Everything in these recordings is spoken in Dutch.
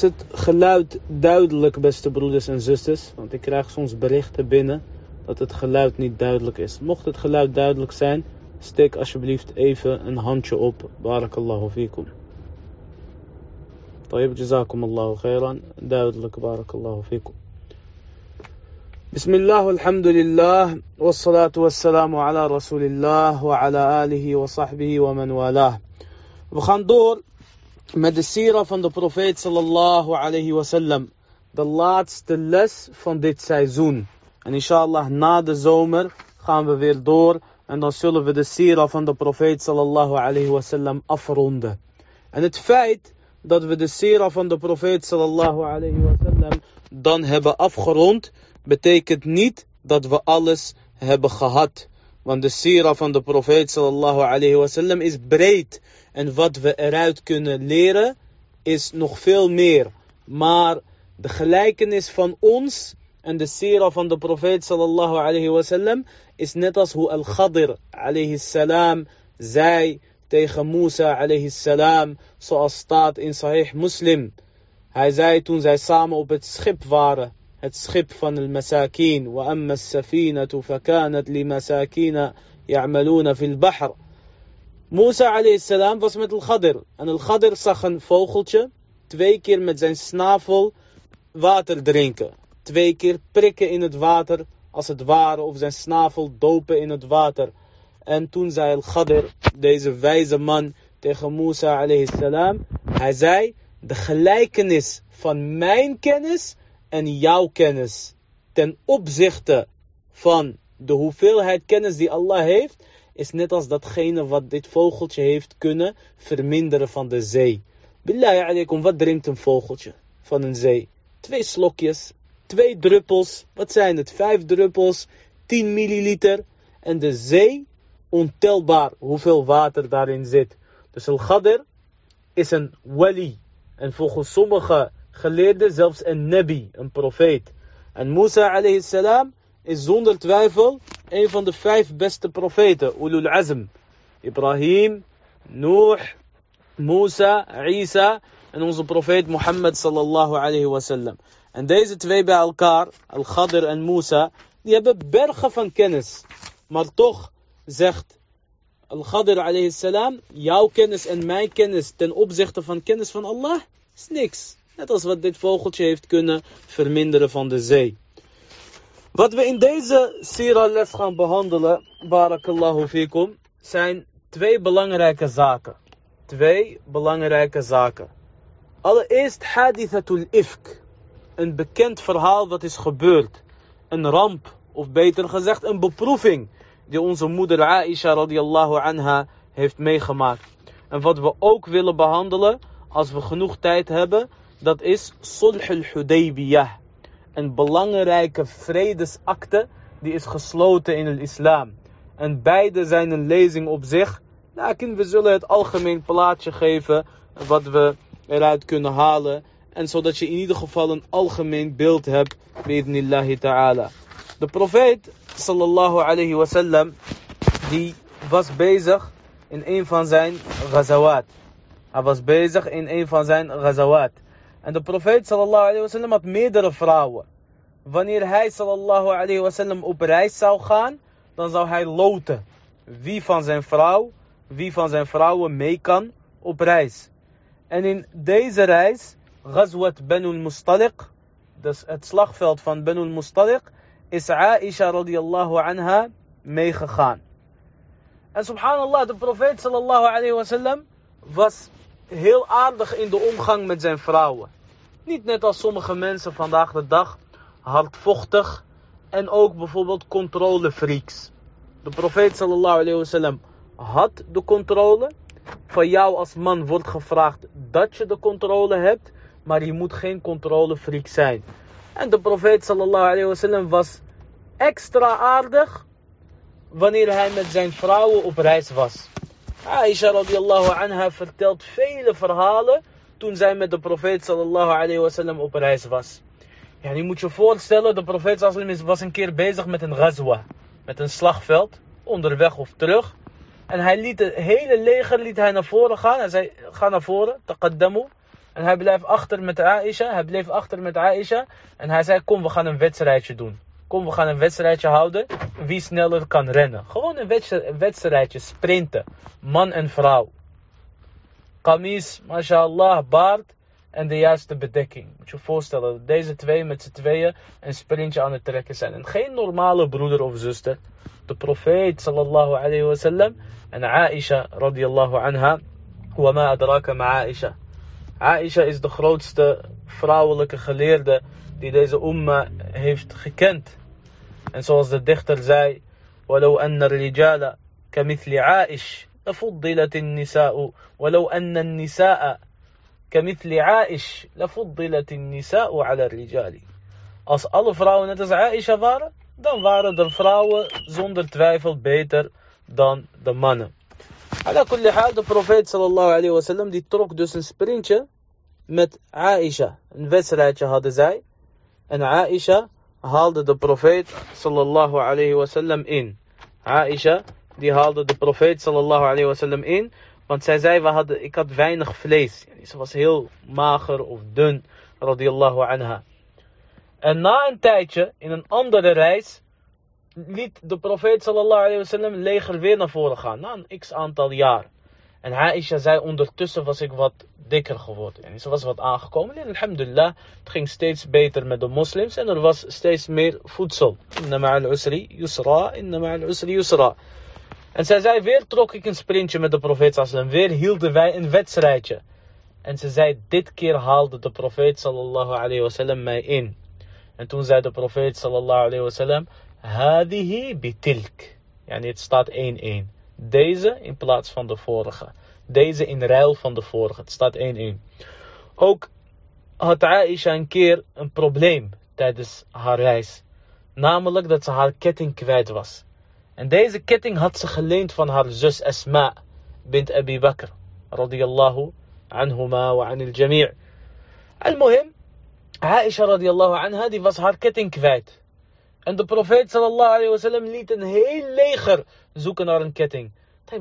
Is het geluid duidelijk, beste broeders en zusters? Want ik krijg soms berichten binnen dat het geluid niet duidelijk is. Mocht het geluid duidelijk zijn, steek alsjeblieft even een handje op. Barakallahu fikum. طيب جزاكم الله خيرا duidelijk بارك الله فيكم بسم الله والحمد لله والصلاة والسلام على رسول الله وعلى آله وصحبه ومن والاه We gaan door met de sira van de profeet sallallahu alayhi wasallam. De laatste les van dit seizoen. En inshallah na de zomer gaan we weer door. En dan zullen we de sira van de profeet sallallahu alayhi wasallam afronden. En het feit dat we de sira van de profeet sallallahu alayhi wasallam dan hebben afgerond, betekent niet dat we alles hebben gehad. Want de sira van de profeet sallallahu alayhi wasallam is breed. En wat we eruit kunnen leren is nog veel meer. Maar de gelijkenis van ons en de sira van de profeet sallallahu alayhi wasallam is net als hoe Al-Khadir alayhi salam zei tegen Musa alayhi salam, zoals staat in Sahih Muslim. Hij zei toen zij samen op het schip waren, het schip van al-masakin, wa amma as-safinatu fakanat li masakina fil. Musa salam was met al-Khadir. En al-Khadir zag een vogeltje twee keer met zijn snavel water drinken. Twee keer prikken in het water als het ware, of zijn snavel dopen in het water. En toen zei al-Khadir, deze wijze man, tegen Musa salam, hij zei, de gelijkenis van mijn kennis en jouw kennis ten opzichte van de hoeveelheid kennis die Allah heeft, is net als datgene wat dit vogeltje heeft kunnen verminderen van de zee. Billahi alaikum, wat drinkt een vogeltje van een zee? Twee slokjes, twee druppels, wat zijn het? Vijf druppels, 10 milliliter. En de zee, ontelbaar hoeveel water daarin zit. Dus al-Ghadr is een wali. En volgens sommige geleerden zelfs een nabi, een profeet. En Musa alayhi salam is zonder twijfel een van de vijf beste profeten, Ulul Azm. Ibrahim, Noor, Musa, Isa en onze profeet Mohammed sallallahu alayhi wasallam. En deze twee bij elkaar, Al-Khadr en Musa, die hebben bergen van kennis. Maar toch zegt Al-Khadr alayhi salam, jouw kennis en mijn kennis ten opzichte van kennis van Allah is niks. Net als wat dit vogeltje heeft kunnen verminderen van de zee. Wat we in deze Sira les gaan behandelen, barakallahu fikum, zijn twee belangrijke zaken. Twee belangrijke zaken. Allereerst hadithatul ifk. Een bekend verhaal wat is gebeurd. Een ramp, of beter gezegd een beproeving, die onze moeder Aisha radiallahu anha heeft meegemaakt. En wat we ook willen behandelen, als we genoeg tijd hebben, dat is Sulh al-Hudaybiyah een belangrijke vredesakte die is gesloten in de islam. En beide zijn een lezing op zich. Nou, we zullen het algemeen plaatje geven wat we eruit kunnen halen. En zodat je in ieder geval een algemeen beeld hebt. Bi'idnillahi ta'ala. De profeet sallallahu alayhi wasallam die was bezig in een van zijn ghazawat. Hij was bezig in een van zijn ghazawat. En de profeet sallallahu alayhi wasallam had meerdere vrouwen. Wanneer hij sallallahu alayhi wasallam op reis zou gaan, dan zou hij loten wie van zijn vrouw, wie van zijn vrouwen mee kan op reis. En in deze reis, Ghazwat Benul Mustaliq, dus het slagveld van Benul Mustaliq, is Aisha radiyallahu anha meegegaan. En subhanallah, de profeet sallallahu alayhi wasallam was heel aardig in de omgang met zijn vrouwen. Niet net als sommige mensen vandaag de dag, hardvochtig en ook bijvoorbeeld controlefreaks. De profeet sallallahu alayhi had de controle. Van jou als man wordt gevraagd dat je de controle hebt, maar je moet geen controlefreak zijn. En de profeet sallallahu alayhi was extra aardig wanneer hij met zijn vrouwen op reis was. Aisha radiallahu anha vertelt vele verhalen toen zij met de profeet sallallahu alayhi wasallam op reis was. Ja, je moet je voorstellen, de profeet sallallahu was een keer bezig met een ghazwa. Met een slagveld, onderweg of terug. En hij liet het hele leger liet hij naar voren gaan. Hij zei, ga naar voren, taqaddamu. En hij blijft achter met Aisha. Hij bleef achter met Aisha. En hij zei, kom we gaan een wedstrijdje doen. Kom we gaan een wedstrijdje houden. Wie sneller kan rennen. Gewoon een wedstrijdje, sprinten. Man en vrouw. Kamis, mashallah, baard en de juiste bedekking. Moet je je voorstellen dat deze twee met z'n tweeën een sprintje aan het trekken zijn. En geen normale broeder of zuster. De profeet sallallahu alayhi wa sallam en Aisha radiyallahu anha. Wama adraka ma Aisha. Aisha is de grootste vrouwelijke geleerde die deze umma heeft gekend. En zoals de dichter zei, ولو أن الرجال كمثل عائش لفضلت النساء ولو أن النساء كمثل عائش لفضلت النساء على الرجال Als alle vrouwen net als Aisha waren, dan waren de vrouwen zonder twijfel beter dan de mannen. Ala kulli haal, de profeet sallallahu alayhi wa sallam, die trok dus een sprintje met Aisha. Een wedstrijdje hadden zij. En Aisha haalde de profeet sallallahu alayhi wa sallam in. Aisha, die haalde de profeet sallallahu alayhi wa sallam in. Want zij zei, we hadden, ik had weinig vlees. Ze was heel mager of dun, radiyallahu anha. En na een tijdje, in een andere reis, liet de profeet sallallahu alayhi wa sallam leger weer naar voren gaan. Na een x aantal jaar. En Aisha zei, ondertussen was ik wat dikker geworden. En ze was wat aangekomen. En alhamdulillah, het ging steeds beter met de moslims. En er was steeds meer voedsel. Ma'al usri yusra, ma'al usri yusra. En zij zei, weer trok ik een sprintje met de profeet sallallahu Weer hielden wij een wedstrijdje. En ze zei, dit keer haalde de profeet sallallahu alayhi wasallam mij in. En toen zei de profeet sallallahu alayhi wasallam, hadihi bitilk. Yani het staat 1-1. Deze in plaats van de vorige. Deze in ruil van de vorige. Het staat 1-1. Ook had Aisha een keer een probleem tijdens haar reis. Namelijk dat ze haar ketting kwijt was. En deze ketting had ze geleend van haar zus Asma bint Abi Bakr. Radiyallahu anhuma wa anil jami'. Al-Muhim, Aisha radiyallahu anha, die was haar ketting kwijt. En de profeet sallallahu alayhi wa sallam liet een heel leger zoeken naar een ketting.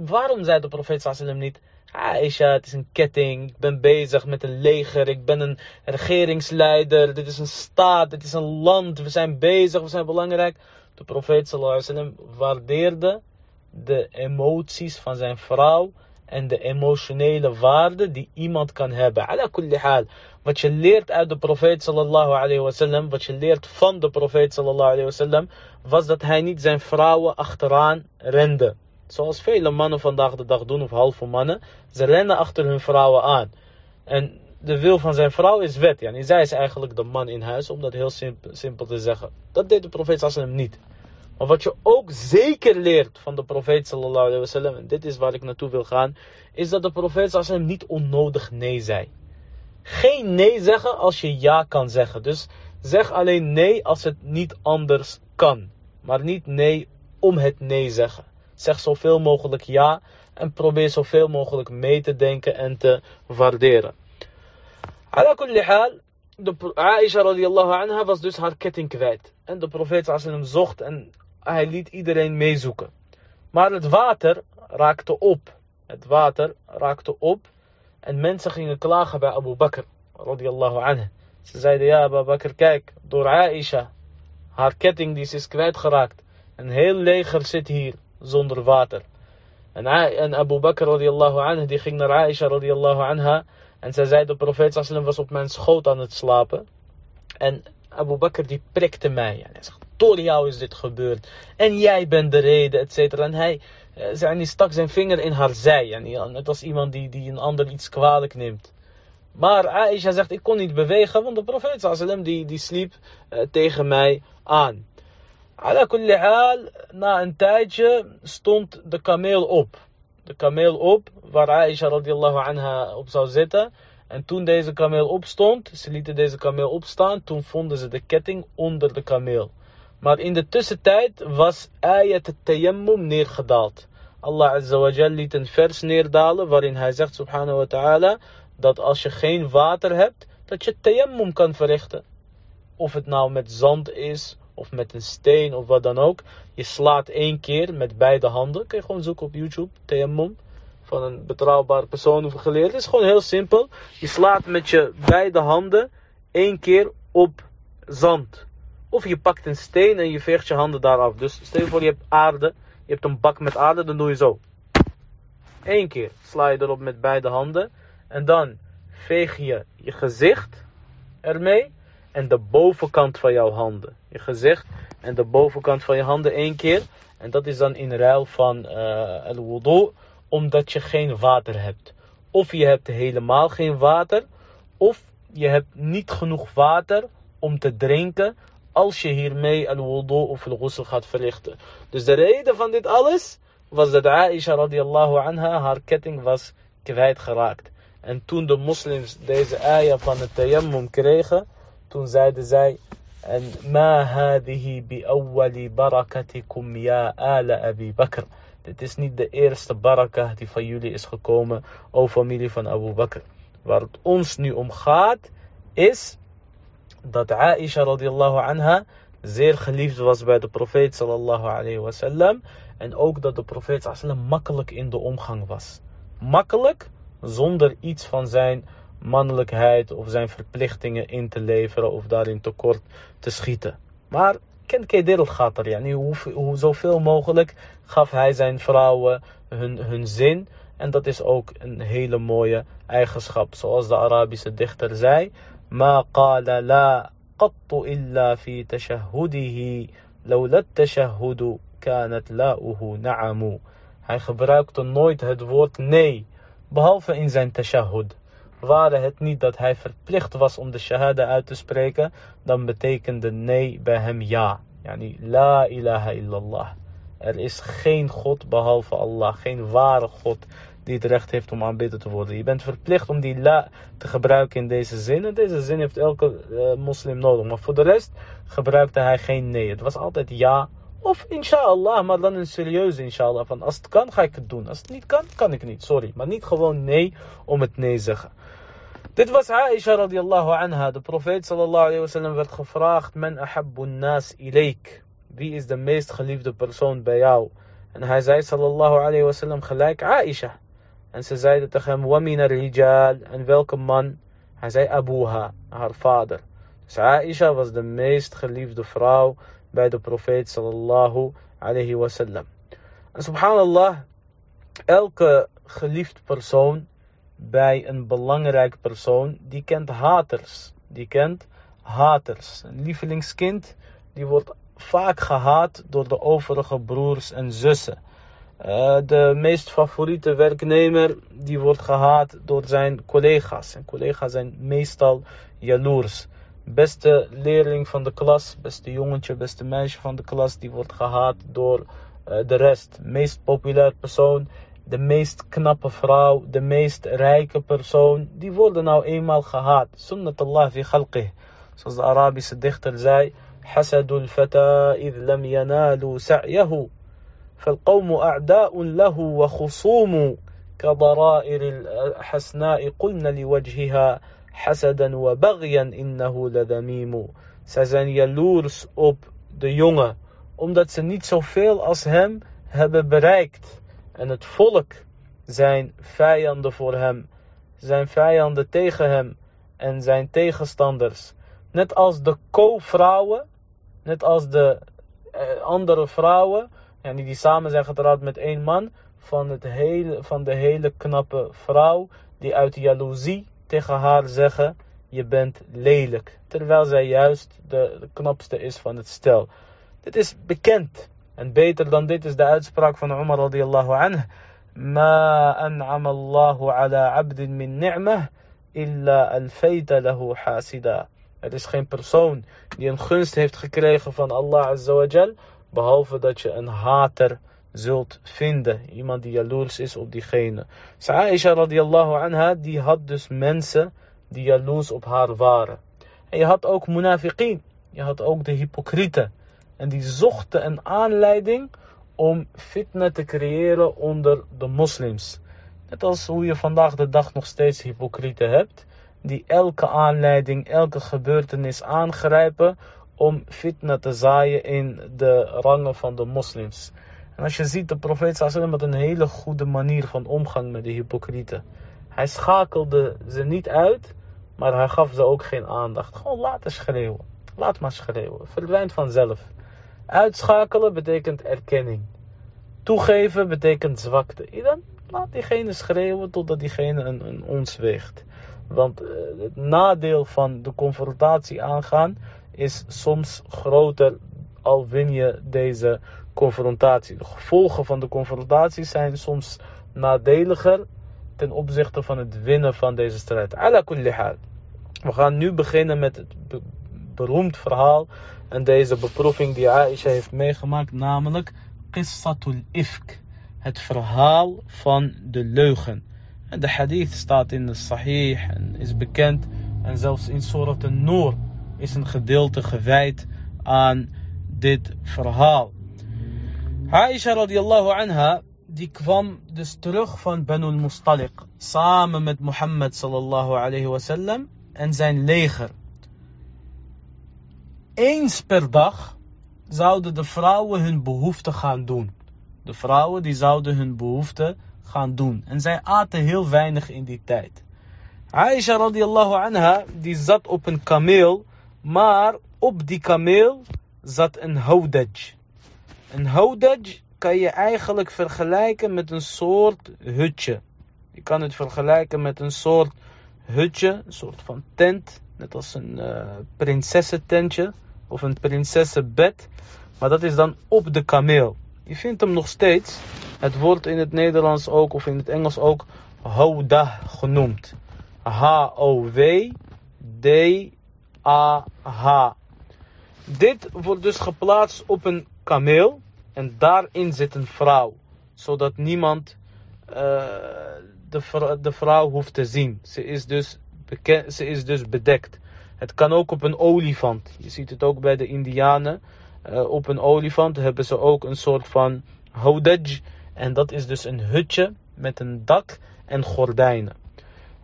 Waarom zei de profeet sallallahu alayhi wa sallam niet... Aisha, het is een ketting, ik ben bezig met een leger, ik ben een regeringsleider, dit is een staat, dit is een land, we zijn bezig, we zijn belangrijk. De profeet sallallahu alayhi wa sallam waardeerde de emoties van zijn vrouw en de emotionele waarde die iemand kan hebben. Ala kulli. Wat je leert uit de profeet sallallahu alayhi wa sallam, wat je leert van de profeet sallallahu alayhi wa sallam, was dat hij niet zijn vrouwen achteraan rende. Zoals vele mannen vandaag de dag doen, of halve mannen. Ze rennen achter hun vrouwen aan. En de wil van zijn vrouw is wet. Ja. Zij is eigenlijk de man in huis, om dat heel simpel, simpel te zeggen. Dat deed de profeet sallallahu niet. Maar wat je ook zeker leert van de profeet sallallahu alayhi en dit is waar ik naartoe wil gaan, is dat de profeet sallallahu niet onnodig nee zei. Geen nee zeggen als je ja kan zeggen. Dus zeg alleen nee als het niet anders kan. Maar niet nee om het nee zeggen. Zeg zoveel mogelijk ja en probeer zoveel mogelijk mee te denken en te waarderen. Ala kulli hal, de Aisha radiallahu anha was dus haar ketting kwijt. En de profeet zocht en hij liet iedereen meezoeken. Maar het water raakte op. Het water raakte op. En mensen gingen klagen bij Abu Bakr. Radiallahu anhu. Ze zeiden, ja Abu Bakr, kijk, door Aisha. Haar ketting die is kwijtgeraakt. Een heel leger zit hier zonder water. En, en Abu Bakr radiallahu anhu, die ging naar Aisha radiallahu anha. En zij zei, de profeet sallam was op mijn schoot aan het slapen. En Abu Bakr die prikte mij. En hij zegt, door jou is dit gebeurd. En jij bent de reden, et cetera. En hij, hij stak zijn vinger in haar zij. En net als iemand die, die een ander iets kwalijk neemt. Maar Aisha zegt, ik kon niet bewegen, want de profeet die, die sliep uh, tegen mij aan. Ala kulli na een tijdje stond de kameel op. De kameel op, waar Aisha radiallahu anha op zou zitten. En toen deze kameel opstond, ze lieten deze kameel opstaan, toen vonden ze de ketting onder de kameel. Maar in de tussentijd was ayat tayammum neergedaald. Allah Azza liet een vers neerdalen waarin hij zegt subhanahu wa ta'ala dat als je geen water hebt, dat je tayammum kan verrichten. Of het nou met zand is, of met een steen of wat dan ook. Je slaat één keer met beide handen. Kun je gewoon zoeken op YouTube, tayammum. van een betrouwbare persoon of geleerd. Het is gewoon heel simpel. Je slaat met je beide handen één keer op zand. Of je pakt een steen en je veegt je handen daaraf. Dus stel je voor je hebt aarde. Je hebt een bak met aarde, dan doe je zo. Eén keer sla je erop met beide handen. En dan veeg je je gezicht ermee. En de bovenkant van jouw handen. Je gezicht en de bovenkant van je handen één keer. En dat is dan in ruil van uh, al-wudu, omdat je geen water hebt. Of je hebt helemaal geen water, of je hebt niet genoeg water om te drinken als je hiermee al-wudu of al-ghusl gaat verrichten. Dus de reden van dit alles was dat Aisha radiallahu anha haar ketting was kwijtgeraakt. En toen de moslims deze ayah van het tayammum kregen, toen zeiden zij, en ma hadihi bi awwali barakatikum ya ala Abi Bakr. Dit is niet de eerste barakah die van jullie is gekomen, o familie van Abu Bakr. Waar het ons nu om gaat, is dat Aisha radiallahu anha zeer geliefd was bij de profeet sallallahu alayhi wasallam. En ook dat de profeet sallam makkelijk in de omgang was. Makkelijk, zonder iets van zijn mannelijkheid of zijn verplichtingen in te leveren of daarin tekort te schieten. Maar Ken Kedil gaat er, yani, hoe, hoe zoveel mogelijk gaf hij zijn vrouwen hun, hun zin. En dat is ook een hele mooie eigenschap. Zoals de Arabische dichter zei. Ma qala la qattu illa fi tashahudihi. Lawla tashahudu kanat la'uhu na'amu. Hij gebruikte nooit het woord nee. Behalve in zijn tashahud. Waren het niet dat hij verplicht was om de shahada uit te spreken, dan betekende nee bij hem ja. Yani la ilaha illallah. Er is geen God behalve Allah, geen ware God die het recht heeft om aanbidden te worden. Je bent verplicht om die la te gebruiken in deze zin. En deze zin heeft elke uh, moslim nodig. Maar voor de rest gebruikte hij geen nee. Het was altijd ja of inshallah, maar dan een serieuze inshallah. Van als het kan, ga ik het doen. Als het niet kan, kan ik niet. Sorry. Maar niet gewoon nee om het nee zeggen. Dit was Aisha radiallahu anha. De profeet sallallahu alayhi wasallam werd gevraagd: Men ahabbu nas ilayk. Wie is de meest geliefde persoon bij jou? En hij zei sallallahu alayhi wasallam gelijk Aisha. En ze zeiden tegen hem: Wamin rijal. En welke man? Hij zei Abuha, haar vader. Dus Aisha was de meest geliefde vrouw bij de profeet sallallahu alayhi wasallam. En subhanallah, elke geliefd persoon bij een belangrijk persoon, die kent haters. Die kent haters. Een lievelingskind, die wordt vaak gehaat door de overige broers en zussen. Eh, de meest favoriete werknemer die wordt gehaat door zijn collega's. En collega's zijn meestal jaloers. Beste leerling van de klas, beste jongetje, beste meisje van de klas, die wordt gehaat door eh, de rest. Meest populair persoon, de meest knappe vrouw, de meest rijke persoon, die worden nou eenmaal gehaat. Sunnatullah fi khalqih. Zoals de Arabische dichter zei, Hasadul fata id lam yanalu sa'yahu. فالقوم أعداء له وخصوم كضرائر الحسناء قلن لوجهها حسدا وبغيا إنه لذميم Zij zijn jaloers op de jongen, omdat ze niet zoveel als hem hebben bereikt. En het volk zijn vijanden voor hem, zijn vijanden tegen hem en zijn tegenstanders. Net als de co-vrouwen, net als de eh, andere vrouwen, en die, samen zijn getrouwd met één man, van, het hele, van de hele knappe vrouw, die uit jaloezie tegen haar zeggen, je bent lelijk. Terwijl zij juist de, knapste is van het stel. Dit is bekend. En beter dan dit is de uitspraak van Umar radiyallahu anhu. Ma an'ama Allahu ala abdin min ni'mah illa alfayta lahu hasida. Er is geen persoon die een gunst heeft gekregen van Allah azawajal, behalve dat je een hater zult vinden. Iemand die jaloers is op diegene. Aisha radiyallahu anha, die had dus mensen die jaloers op haar waren. En je had ook munafiqin. Je had ook de hypocrieten. En die zochten een aanleiding om fitna te creëren onder de moslims. Net als hoe je vandaag de dag nog steeds hypocrieten hebt, die elke aanleiding, elke gebeurtenis aangrijpen om fitna te zaaien in de rangen van de moslims. En als je ziet, de profeet sallam had een hele goede manier van omgang met de hypocrieten. Hij schakelde ze niet uit, maar hij gaf ze ook geen aandacht. Gewoon laten schreeuwen. Laat maar schreeuwen. Verdwijnt vanzelf. Uitschakelen betekent erkenning. Toegeven betekent zwakte. Dan laat diegene schreeuwen totdat diegene een, een ons weegt. Want uh, het nadeel van de confrontatie aangaan is soms groter al win je deze confrontatie. De gevolgen van de confrontatie zijn soms nadeliger ten opzichte van het winnen van deze strijd. We gaan nu beginnen met het beroemd verhaal en deze beproeving die Aisha heeft meegemaakt, namelijk Qissatul Ifk. Het verhaal van de leugen. En de hadith staat in de Sahih en is bekend. En zelfs in Surat al-Nur is een gedeelte gewijd aan dit verhaal. Aisha radiallahu anha, die kwam dus terug van Banu Mustaliq. Samen met Mohammed sallallahu alayhi wasallam en zijn leger. Eens per dag zouden de vrouwen hun behoeften gaan doen. De vrouwen die zouden hun behoeften gaan doen. En zij aten heel weinig in die tijd. Aisha radiallahu anha, die zat op een kameel, maar op die kameel zat een houdaj. Een houdaj kan je eigenlijk vergelijken met een soort hutje. Je kan het vergelijken met een soort hutje, een soort van tent, net als een uh, prinsessententje of een prinsessenbed. Maar dat is dan op de kameel. Je vindt hem nog steeds. Het wordt in het Nederlands ook of in het Engels ook houda genoemd. H-O-W-D-A-H. Dit wordt dus geplaatst op een kameel en daarin zit een vrouw, zodat niemand uh, de, de vrouw hoeft te zien. Ze is, dus ze is dus bedekt. Het kan ook op een olifant. Je ziet het ook bij de Indianen. Uh, op een olifant hebben ze ook een soort van hodaj. En dat is dus een hutje met een dak en gordijnen.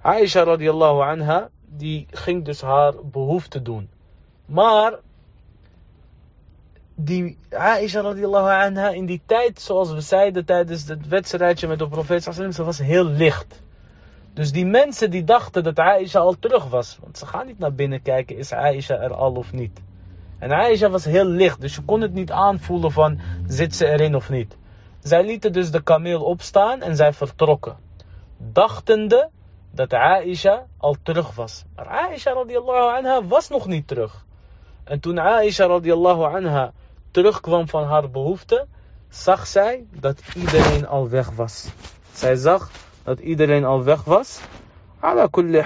Aisha radiallahu anha, die ging dus haar behoefte doen. Maar die Aisha radiallahu anha in die tijd, zoals we zeiden tijdens het wedstrijdje met de profeet ze was heel licht. Dus die mensen die dachten dat Aisha al terug was. Want ze gaan niet naar binnen kijken, is Aisha er al of niet. En Aisha was heel licht, dus je kon het niet aanvoelen van zit ze erin of niet. Zij lieten dus de kameel opstaan en zij vertrokken. Dachtende dat Aisha al terug was. Maar Aisha radiallahu anha was nog niet terug. En toen Aisha radiallahu anha terugkwam van haar behoefte, zag zij dat iedereen al weg was. Zij zag dat iedereen al weg was. Ala kulli.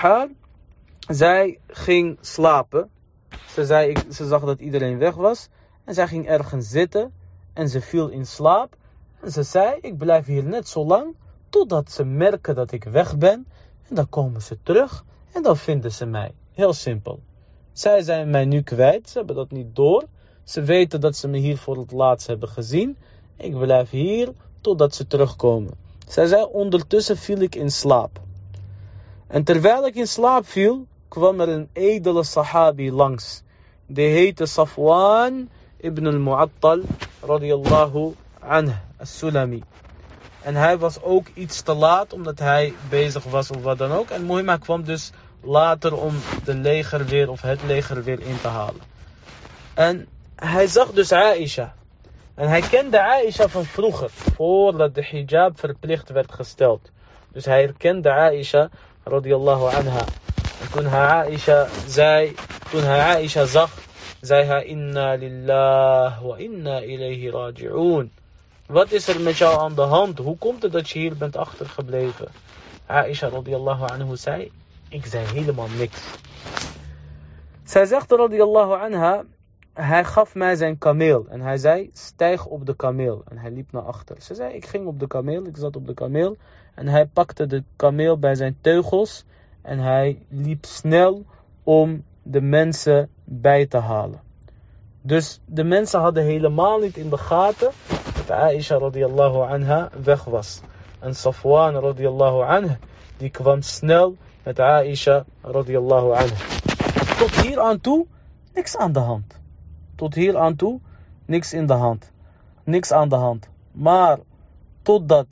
Zij ging slapen. Ze, zei, ze zag dat iedereen weg was. En zij ging ergens zitten. En ze viel in slaap. En ze zei, ik blijf hier net zo lang. Totdat ze merken dat ik weg ben. En dan komen ze terug. En dan vinden ze mij. Heel simpel. Zij zijn mij nu kwijt. Ze hebben dat niet door. Ze weten dat ze me hier voor het laatst hebben gezien. Ik blijf hier totdat ze terugkomen. Zij zei, ondertussen viel ik in slaap. En terwijl ik in slaap viel, kwam er een edele sahabi langs. Die heette Safwan ibn al-Mu'attal radiyallahu anh, as-Sulami. En hij was ook iets te laat, omdat hij bezig was of wat dan ook. En Mohima kwam dus later om de leger weer, of het leger weer in te halen. En hij zag dus Aisha. En hij kende Aisha van vroeger, voordat de hijab verplicht werd gesteld. Dus hij herkende Aisha radiyallahu anha. En toen hij Aisha zei, toen Aisha zag, zei hij inna lillah wa inna ilayhi raji'un. Wat is er met jou aan de hand? Hoe komt het dat je hier bent achtergebleven? Aisha radiyallahu anhu zei, ik zei helemaal niks. Zij zegt radiyallahu anha, hij gaf mij zijn kameel en hij zei, stijg op de kameel. En hij liep naar achter. Ze zei, ik ging op de kameel, ik zat op de kameel. En hij pakte de kameel bij zijn teugels en hij liep snel om de mensen bij te halen. Dus de mensen hadden helemaal niet in de gaten Aisha radiallahu anha weg was. En Safwan radiallahu anha, die kwam snel met Aisha radiallahu anha. Tot hier aan toe, niks aan de hand. Tot hier aan toe, niks in de hand. Niks aan de hand. Maar totdat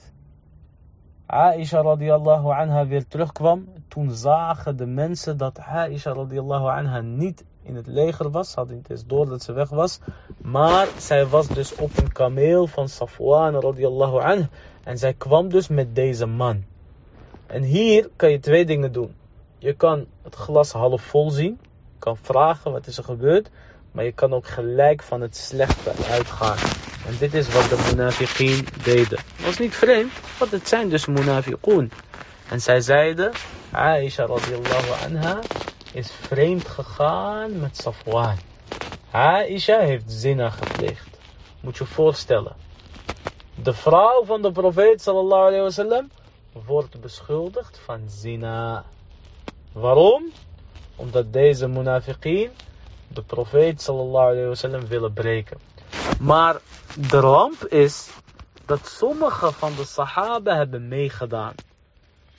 Aisha radiallahu anha weer terugkwam, toen zagen de mensen dat Aisha radiallahu anha niet in het leger was. Hadden niet eens door dat ze weg was. Maar zij was dus op een kameel van Safwan radiallahu anha. En zij kwam dus met deze man. En hier kan je twee dingen doen. Je kan het glas half vol zien. Kan vragen wat is er gebeurd. Maar je kan ook gelijk van het slechte uitgaan. En dit is wat de munafiqeen deden. Was niet vreemd, want het zijn dus munafiqoon. En zij zeiden, Aisha radiallahu anha is vreemd gegaan met Safwan. Aisha heeft zina gepleegd. Moet je voorstellen. De vrouw van de profeet sallallahu alayhi wasallam wordt beschuldigd van zina. Waarom? Omdat deze munafiqeen de profeet sallallahu alayhi wasallam willen breken. Maar de ramp is dat sommige van de sahaba hebben meegedaan.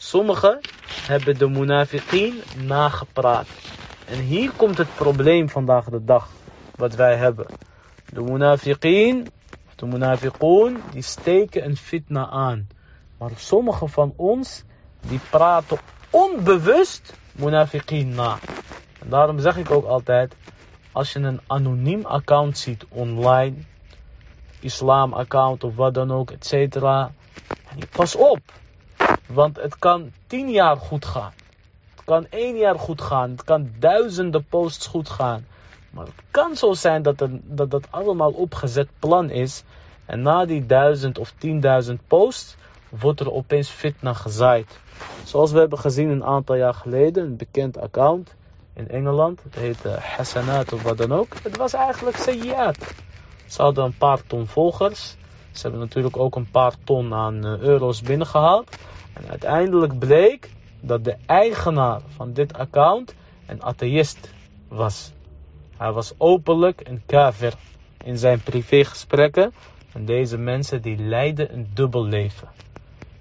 Sommigen hebben de munafiqeen nagepraat. En hier komt het probleem vandaag de dag. Wat wij hebben. De munafiqeen, de munafiqoon, die steken een fitna aan. Maar sommigen van ons, die praten onbewust munafiqeen na. En daarom zeg ik ook altijd, als je een anoniem account ziet online, islam account of wat dan ook, et cetera. Pas op. Want het kan tien jaar goed gaan. Het kan één jaar goed gaan. Het kan duizenden posts goed gaan. Maar het kan zo zijn dat het, dat, dat allemaal opgezet plan is. En na die duizend of tienduizend posts wordt er opeens fitna gezaaid. Zoals we hebben gezien een aantal jaar geleden, een bekend account in Engeland. Het heette Hassanat of wat dan ook. Het was eigenlijk Sayyat. Ze hadden een paar ton volgers. Ze hebben natuurlijk ook een paar ton aan eh, euro's binnengehaald. Uiteindelijk bleek dat de eigenaar van dit account een atheïst was. Hij was openlijk een kafir in zijn privégesprekken. En deze mensen die leiden een dubbel leven.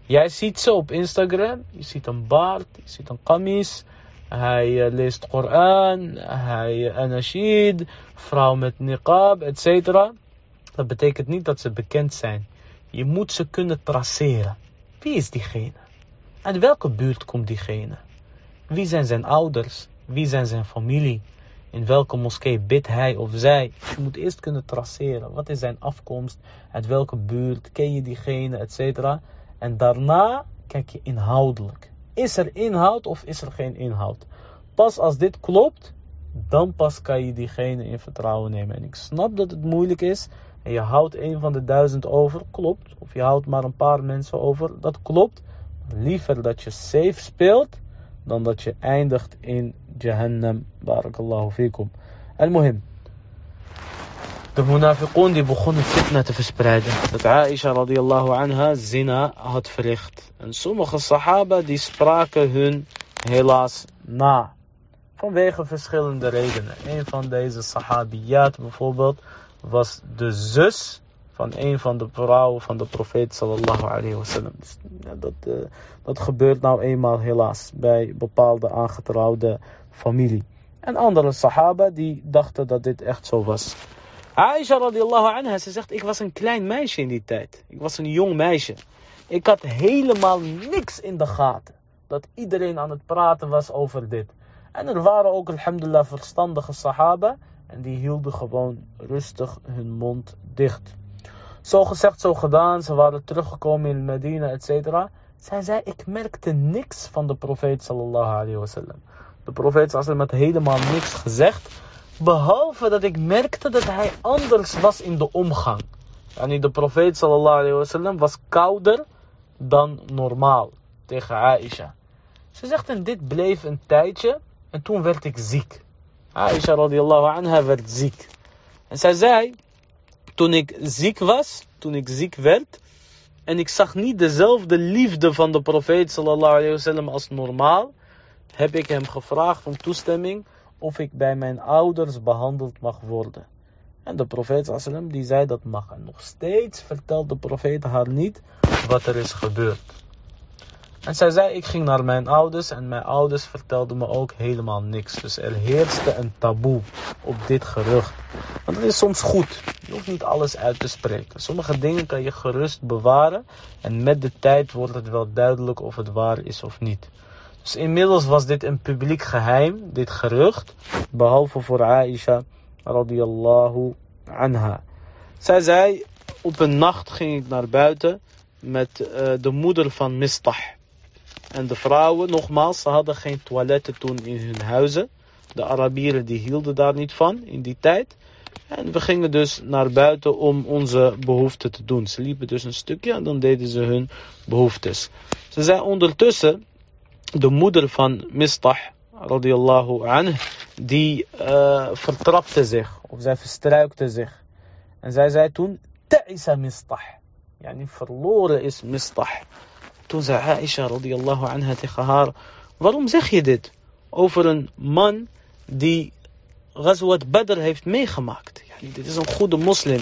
Jij ziet ze op Instagram. Je ziet een baard, je ziet een kamis. Hij uh, leest Koran, hij uh, anashid, vrouw met niqab, etc. Dat betekent niet dat ze bekend zijn. Je moet ze kunnen traceren. Wie is diegene? Uit welke buurt komt diegene? Wie zijn zijn ouders? Wie zijn zijn familie? In welke moskee bidt hij of zij? Je moet eerst kunnen traceren. Wat is zijn afkomst? Uit welke buurt? Ken je diegene? Etc. En daarna kijk je inhoudelijk. Is er inhoud of is er geen inhoud? Pas als dit klopt, dan pas kan je diegene in vertrouwen nemen. En ik snap dat het moeilijk is. En je houdt een van de duizend over, klopt. Of je houdt maar een paar mensen over, dat klopt. Liever dat je safe speelt, dan dat je eindigt in Jahannam. Barakallahu fikum. Al-Muhim. De munafiqun die begonnen fitna te verspreiden. Dat Aisha radiallahu anha zina had verricht. En sommige sahaba die spraken hun helaas na. Vanwege verschillende redenen. Een van deze sahabiyat bijvoorbeeld was de zus van een van de vrouwen van de profeet sallallahu. Dus, dat, uh, dat gebeurt nou eenmaal helaas bij bepaalde aangetrouwde familie. En andere sahaba die dachten dat dit echt zo was. Aisha radiallahu anha, ze zegt, ik was een klein meisje in die tijd. Ik was een jong meisje. Ik had helemaal niks in de gaten. Dat iedereen aan het praten was over dit. En er waren ook, alhamdulillah, verstandige sahaba. En die hielden gewoon rustig hun mond dicht. Zo gezegd, zo gedaan. Ze waren teruggekomen in Medina, et cetera. Zij zei, ik merkte niks van de profeet sallallahu alayhi wasallam. De profeet sallallahu had helemaal niks gezegd. Behalve dat ik merkte dat hij anders was in de omgang. En de profeet sallallahu alayhi wasallam was kouder dan normaal tegen Aisha. Ze zegt en dit bleef een tijdje en toen werd ik ziek. Aisha radiallahu anha werd ziek. En zij zei, toen ik ziek was, toen ik ziek werd, en ik zag niet dezelfde liefde van de profeet sallallahu als normaal, heb ik hem gevraagd om toestemming of ik bij mijn ouders behandeld mag worden. En de profeet sallam die zei dat mag. En nog steeds vertelt de profeet haar niet wat er is gebeurd. En zij zei, ik ging naar mijn ouders en mijn ouders vertelden me ook helemaal niks. Dus er heerste een taboe. op dit gerucht. Want het is soms goed. Je hoeft niet alles uit te spreken. Sommige dingen kan je gerust bewaren. En met de tijd wordt het wel duidelijk of het waar is of niet. Dus inmiddels was dit een publiek geheim, dit gerucht. Behalve voor Aisha radiyallahu anha. Zij zei, op een nacht ging ik naar buiten met uh, de moeder van Mistah. En de vrouwen, nogmaals, ze hadden geen toiletten toen in hun huizen. De Arabieren die hielden daar niet van in die tijd. En we gingen dus naar buiten om onze behoeften te doen. Ze liepen dus een stukje en dan deden ze hun behoeftes. Ze zei ondertussen, de moeder van Mistah, radiallahu anh, die uh, vertrapte zich. Of zij verstruikte zich. En zij zei toen, ta'isa Mistah. Yani verloren is Mistah. Toen zei Aisha radiallahu anha tegen haar, waarom zeg je dit? Over een man die Ghazwat Badr heeft meegemaakt. Dit is een goede moslim.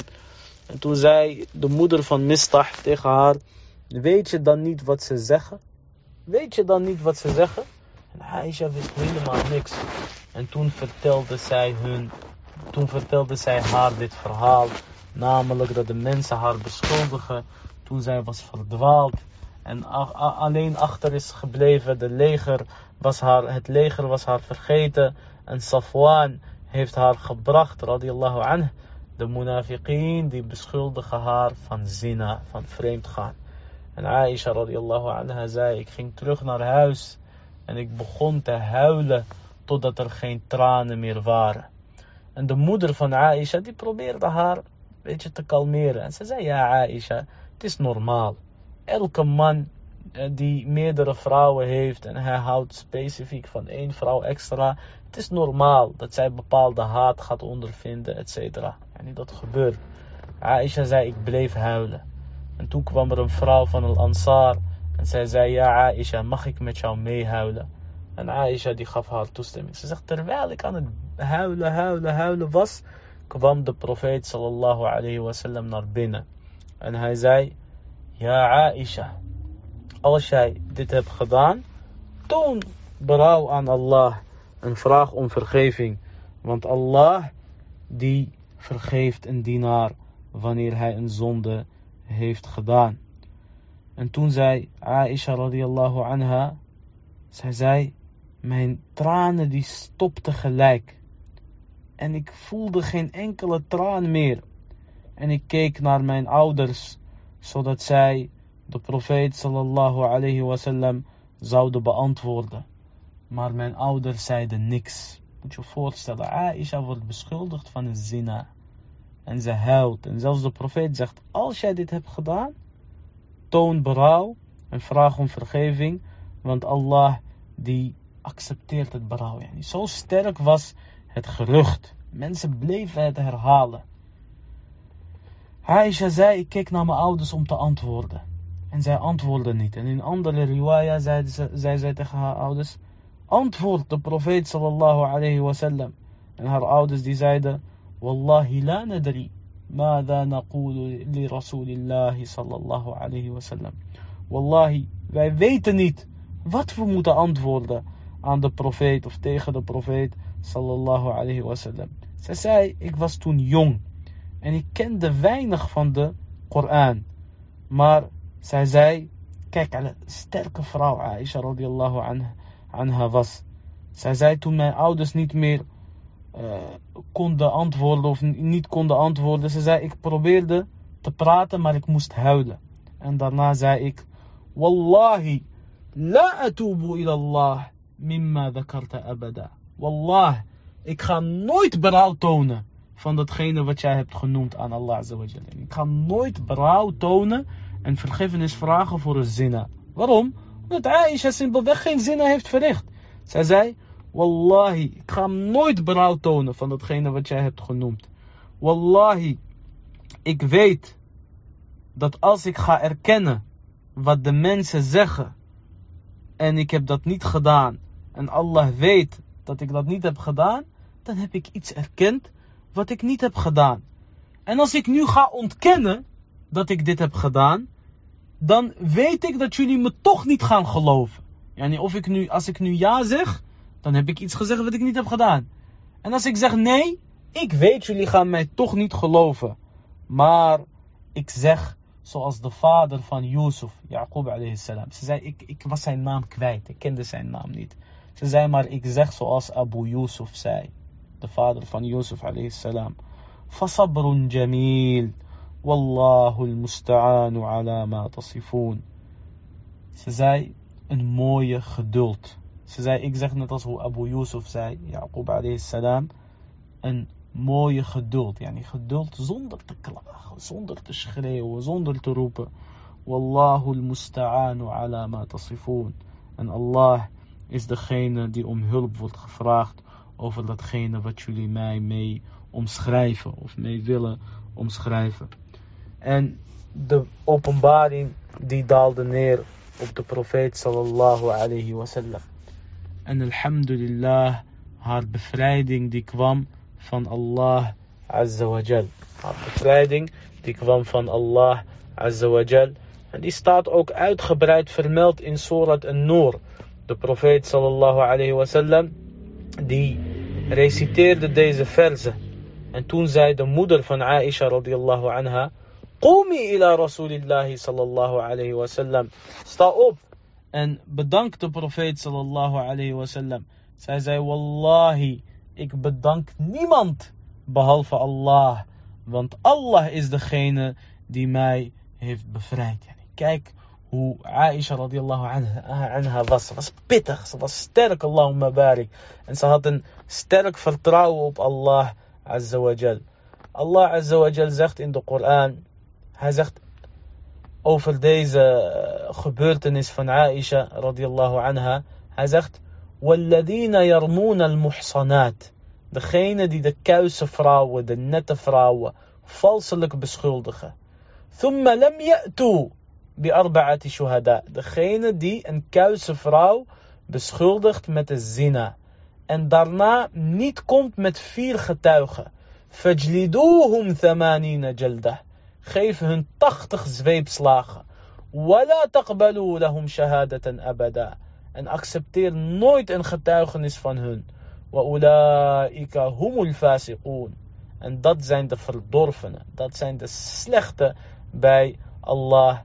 En toen zei de moeder van Mistah tegen haar, weet je dan niet wat ze zeggen? Weet je dan niet wat ze zeggen? En Aisha wist helemaal niks. En toen vertelde zij hun, toen vertelde zij haar dit verhaal. Namelijk dat de mensen haar beschuldigen toen zij was verdwaald. En alleen achter is gebleven, de leger was haar, het leger was haar vergeten. En Safwan heeft haar gebracht, radiallahu anh. De munafiqeen die beschuldigen haar van zina, van vreemdgaan. En Aisha radiallahu anha zei, ik ging terug naar huis en ik begon te huilen totdat er geen tranen meer waren. En de moeder van Aisha die probeerde haar een beetje te kalmeren. En ze zei, ja Aisha, het is normaal. Elke man eh, die meerdere vrouwen heeft en hij houdt specifiek van één vrouw extra. Het is normaal dat zij bepaalde haat gaat ondervinden, et cetera. En dat gebeurt. Aisha zei, ik bleef huilen. En toen kwam er een vrouw van Al Ansar. En zij zei, ja Aisha, mag ik met jou meehuilen? En Aisha die gaf haar toestemming. Ze zegt, terwijl ik aan het huilen, huilen, huilen was, kwam de profeet sallallahu alayhi wasallam naar binnen. En hij zei, ja Aisha, als jij dit hebt gedaan, toon berouw aan Allah en vraag om vergeving. Want Allah die vergeeft een dienaar wanneer hij een zonde heeft gedaan. En toen zei Aisha radiallahu anha, zij zei, mijn tranen die stopten gelijk. En ik voelde geen enkele traan meer. En ik keek naar mijn ouders, zodat zij de profeet sallallahu alayhi wasallam zouden beantwoorden. Maar mijn ouders zeiden niks. Moet je voorstellen, Aisha wordt beschuldigd van een zina. En ze huilt. En zelfs de profeet zegt, als jij dit hebt gedaan, toon berouw en vraag om vergeving. Want Allah die accepteert het berouw. Yani, zo sterk was het gerucht. Mensen bleven het herhalen. Aisha zei, ik keek naar mijn ouders om te antwoorden. En zij antwoordde niet. En in andere riwaya zei, ze, zei zij tegen haar ouders, antwoord de profeet sallallahu alayhi wasallam. En haar ouders die zeiden, Wallahi la nadri. ماذا نقول لرسول الله صلى الله عليه وسلم Wallahi, wij weten niet wat we moeten antwoorden aan de profeet of tegen de profeet sallallahu alayhi wasallam. Zij zei, ik was toen jong en ik kende weinig van de Koran. Maar zij zei, kijk, een sterke vrouw Aisha radiallahu anha, was. Zij zei toen mijn ouders niet meer uh, konden antwoorden of niet konden antwoorden. Ze zei, ik probeerde te praten, maar ik moest huilen. En daarna zei ik, Wallahi, la atubu ila Allah mimma dhakarta abada. Wallah, ik ga nooit berouw tonen van datgene wat jij hebt genoemd aan Allah azawajal. Ik ga nooit berouw tonen en vergiffenis vragen voor een zina. Waarom? Omdat Aisha simpelweg geen zina heeft verricht. Zij zei, Wallahi, ik ga nooit berouw tonen van datgene wat jij hebt genoemd. Wallahi, ik weet dat als ik ga erkennen wat de mensen zeggen en ik heb dat niet gedaan en Allah weet dat ik dat niet heb gedaan, dan heb ik iets erkend wat ik niet heb gedaan. En als ik nu ga ontkennen dat ik dit heb gedaan, dan weet ik dat jullie me toch niet gaan geloven. Of ik nu, als ik nu ja zeg, dan heb ik iets gezegd wat ik niet heb gedaan. En als ik zeg nee, Ik weet, jullie gaan mij toch niet geloven. Maar ik zeg zoals de vader van Yusuf, Yaqub alayhi salam. Ze zei, ik, ik was zijn naam kwijt. Ik kende zijn naam niet. Ze zei maar, ik zeg zoals Abu Yusuf zei. De vader van Yusuf alayhi salam. فصبر جميل والله المستعان على ما تصفون. Ze zei, een mooie geduld. Ze zei, ik zeg net als hoe Abu Yusuf zei, Yaqub alayhi salam, een mooie geduld. Yani geduld zonder te klagen, zonder te schreeuwen, zonder te roepen. Wallahu al-musta'anu ala ma tasifun. En Allah is degene die om hulp wordt gevraagd over datgene wat jullie mij mee omschrijven of mee willen omschrijven. En de openbaring die daalde neer op de profeet sallallahu alayhi wasallam. En alhamdulillah, haar bevrijding die kwam van Allah azza wa jal. Haar bevrijding die kwam van Allah azza wa jal. En die staat ook uitgebreid vermeld in Surat An-Nur. De profeet sallallahu alayhi wasallam die reciteerde deze verzen. En toen zei de moeder van Aisha radiyallahu anha Qumi ila Rasulillahi sallallahu alayhi wa sallam. Sta op en bedank de profeet sallallahu alayhi wa sallam. Zij zei, Wallahi, ik bedank niemand behalve Allah. Want Allah is degene die mij heeft bevrijd. Kijk hoe Aisha radiallahu anha, anha was. Ze was pittig, ze was sterk, Allahumma barik. En ze had een sterk vertrouwen op Allah azza wa jal. Allah azza wa jal zegt in de Koran hij zegt over deze eh, gebeurtenis van Aisha radiallahu anha. Hij zegt, وَالَّذِينَ يَرْمُونَ الْمُحْصَنَاتِ Degene die de kuise vrouwen, de nette vrouwen, valselijk beschuldigen. ثُمَّ لَمْ يَأْتُوا shuhada. Degene die een kuise vrouw beschuldigt met de zina. En daarna niet komt met vier getuigen. Fajliduhum thamanina jalda. Geef hun tachtig zweepslagen. Wala taqbalu lahum shahadatan abada. En accepteer nooit een getuigenis van hun. Humul fasiqoon. En dat zijn de verdorvenen. Dat zijn de slechte bij Allah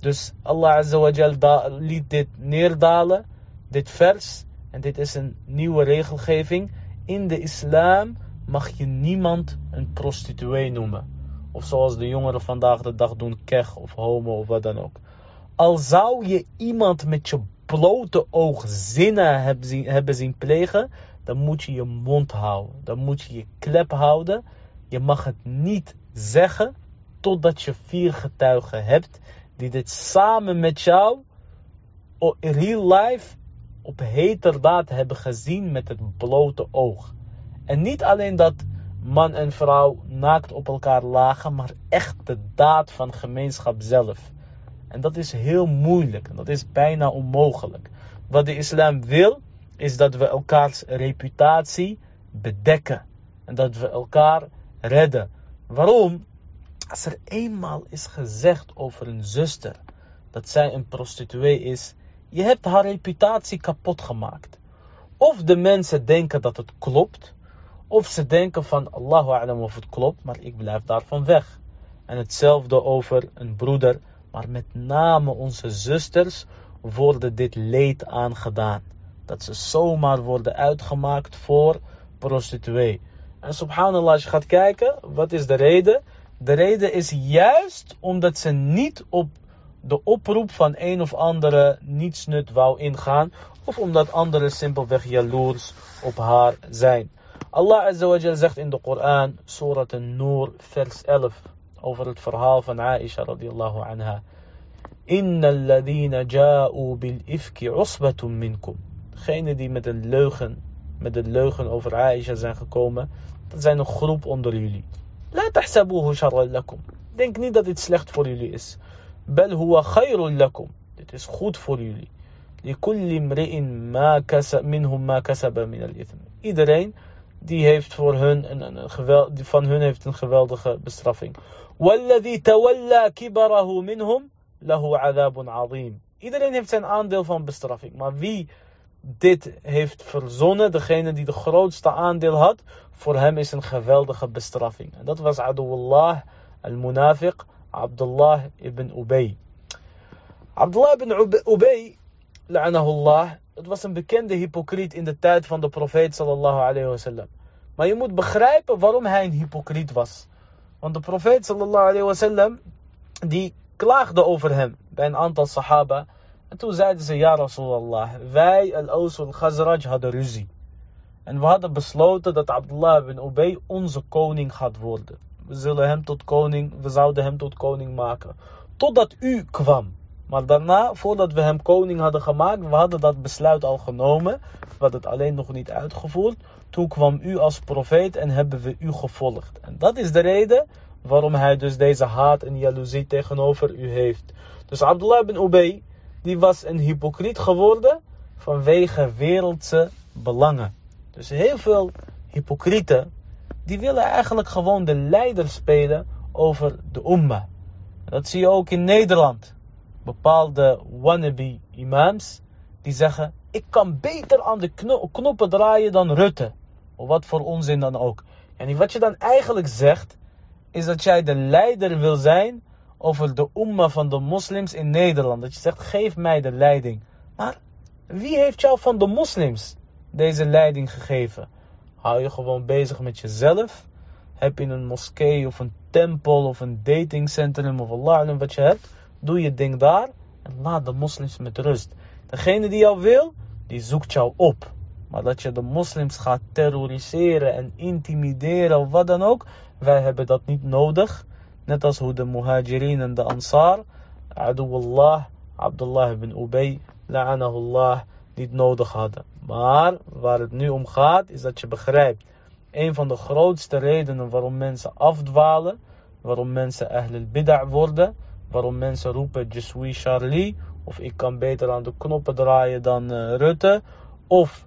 dus Allah liet dit neerdalen, dit vers. En dit is een nieuwe regelgeving. In de islam mag je niemand een prostituee noemen. Of zoals de jongeren vandaag de dag doen, kech of homo of wat dan ook. Al zou je iemand met je blote oog zinnen hebben hebben zien plegen, dan moet je je mond houden. Dan moet je je klep houden. Je mag het niet zeggen totdat je vier getuigen hebt die dit samen met jou in real life op heterdaad hebben gezien met het blote oog. En niet alleen dat man en vrouw naakt op elkaar lagen, maar echt de daad van gemeenschap zelf. En dat is heel moeilijk en dat is bijna onmogelijk. Wat de islam wil, is dat we elkaars reputatie bedekken en dat we elkaar redden. Waarom? Als er eenmaal is gezegd over een zuster dat zij een prostituee is, je hebt haar reputatie kapot gemaakt. Of de mensen denken dat het klopt, of ze denken van Allahu a'lam of het klopt, maar ik blijf daarvan weg. En hetzelfde over een broeder, maar met name onze zusters worden dit leed aangedaan. Dat ze zomaar worden uitgemaakt voor prostituee. En subhanallah, als je gaat kijken, wat is de reden? De reden is juist omdat ze niet op de oproep van een of andere nietsnut wou ingaan. Of omdat anderen simpelweg jaloers op haar zijn. Allah Azza wa Jal zegt in de Koran, Surat An-Nur, vers 11, over het verhaal van Aisha radiallahu anha. Inna alladhina ja'u bil ifki usbatun minkum. Degenen die met een leugen, met een leugen over Aisha zijn gekomen, dat zijn een groep onder jullie. لا تحسبوه شرا لكم. دينك نيدا ديت سليخت فور يوليس بل هو خير لكم. ديت اس خود فور يولي لكل امرئ ما كسب منهم ما كسب من الإثم. ادرين دي هيفت فور هن ان ان دي فان هن هيفت ان خفالدخ بسترافين والذي تولى كبره منهم له عذاب عظيم. ادرين هيفت ان اندل فان بسترافين ما في dit heeft verzonnen, degene die de grootste aandeel had, voor hem is een geweldige bestraffing. En dat was Aduwallah al-Munafiq Abdullah ibn Ubay. Abdullah ibn Ubay, la'anahullah, het was een bekende hypocriet in de tijd van de profeet sallallahu alayhi wasallam. Maar je moet begrijpen waarom hij een hypocriet was. Want de profeet sallallahu alayhi wasallam, die klaagde over hem bij een aantal sahaba. En toen zeiden ze, ja Rasulallah, wij al-Aus al-Khazraj hadden ruzie. En we hadden besloten dat Abdullah ibn Ubay onze koning gaat worden. We zullen hem tot koning, we zouden hem tot koning maken. Totdat u kwam. Maar daarna, voordat we hem koning hadden gemaakt, we hadden dat besluit al genomen. We hadden het alleen nog niet uitgevoerd. Toen kwam u als profeet en hebben we u gevolgd. En dat is de reden waarom hij dus deze haat en jaloezie tegenover u heeft. Dus Abdullah ibn Ubay, die was een hypocriet geworden vanwege wereldse belangen. Dus heel veel hypocrieten, die willen eigenlijk gewoon de leider spelen over de umma. Dat zie je ook in Nederland. Bepaalde wannabe imams, die zeggen, ik kan beter aan de knoppen draaien dan Rutte. Of wat voor onzin dan ook. En wat je dan eigenlijk zegt, is dat jij de leider wil zijn over de umma van de moslims in Nederland. Dat je zegt, geef mij de leiding. Maar wie heeft jou van de moslims deze leiding gegeven? Hou je gewoon bezig met jezelf? Heb je een moskee of een tempel of een datingcentrum of Allah wat je hebt? Doe je ding daar en laat de moslims met rust. Degene die jou wil, die zoekt jou op. Maar dat je de moslims gaat terroriseren en intimideren of wat dan ook, wij hebben dat niet nodig. Net als hoe de muhajirin en de ansar, Aduwallah, Abdullah ibn Ubay, la'anahullah, niet nodig hadden. Maar waar het nu om gaat, is dat je begrijpt. Een van de grootste redenen waarom mensen afdwalen, waarom mensen ahlul bid'ah worden, waarom mensen roepen je suis Charlie, of ik kan beter aan de knoppen draaien dan uh, Rutte, of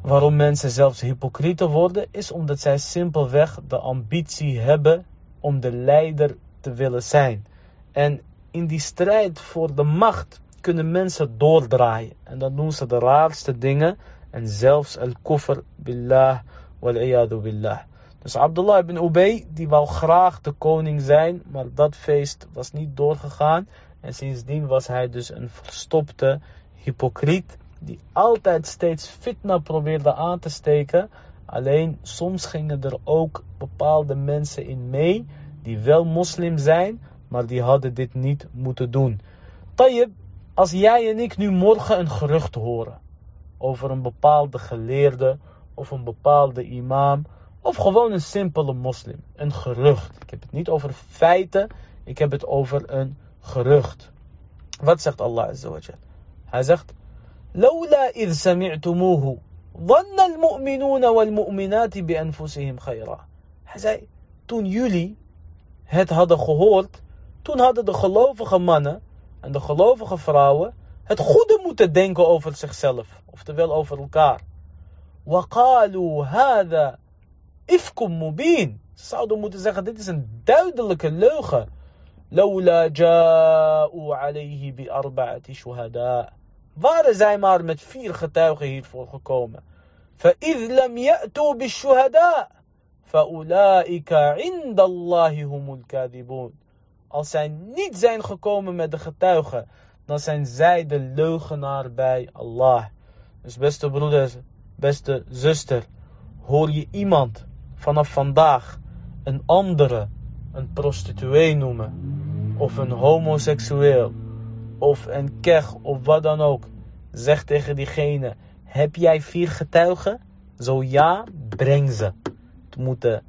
waarom mensen zelfs hypocrieten worden, is omdat zij simpelweg de ambitie hebben om de leider te willen zijn. En in die strijd voor de macht kunnen mensen doordraaien. En dan doen ze de raarste dingen. En zelfs al-kufr billah wal billah. Dus Abdullah ibn Ubay, die wou graag de koning zijn, maar dat feest was niet doorgegaan. En sindsdien was hij dus een verstopte hypocriet, die altijd steeds fitna probeerde aan te steken. Alleen soms gingen er ook bepaalde mensen in mee, die wel moslim zijn, maar die hadden dit niet moeten doen. Tayyip, als jij en ik nu morgen een gerucht horen over een bepaalde geleerde of een bepaalde imam of gewoon een simpele moslim, een gerucht. Ik heb het niet over feiten, ik heb het over een gerucht. Wat zegt Allah Azza wa Hij zegt: "Lawla id sami'tumuhu ظن المؤمنون والمؤمنات بأنفسهم خيرا. حزاي تون يولي هات هذا خهولت تون هذا دخلوه في خمانة عند دخلوه في خفراوة هات خود متدينكو اوفر سيخ سيلف اوفر الكار. وقالوا هذا افكم مبين. صعدوا متزاخة ديتسن داود لك اللوخة. لولا جاءوا عليه بأربعة شهداء. Waren zij maar met vier getuigen hiervoor gekomen. فإذ لم يأتوا بالشهداء فأولئك عند الله هم الكاذبون. Als zij niet zijn gekomen met de getuigen, dan zijn zij de leugenaar bij Allah. Dus beste broeders, beste zuster, hoor je iemand vanaf vandaag een andere een prostituee noemen, of een homoseksueel, of een kech, of wat dan ook, zeg tegen diegene: Heb jij vier getuigen? Zo ja, breng ze. Het moeten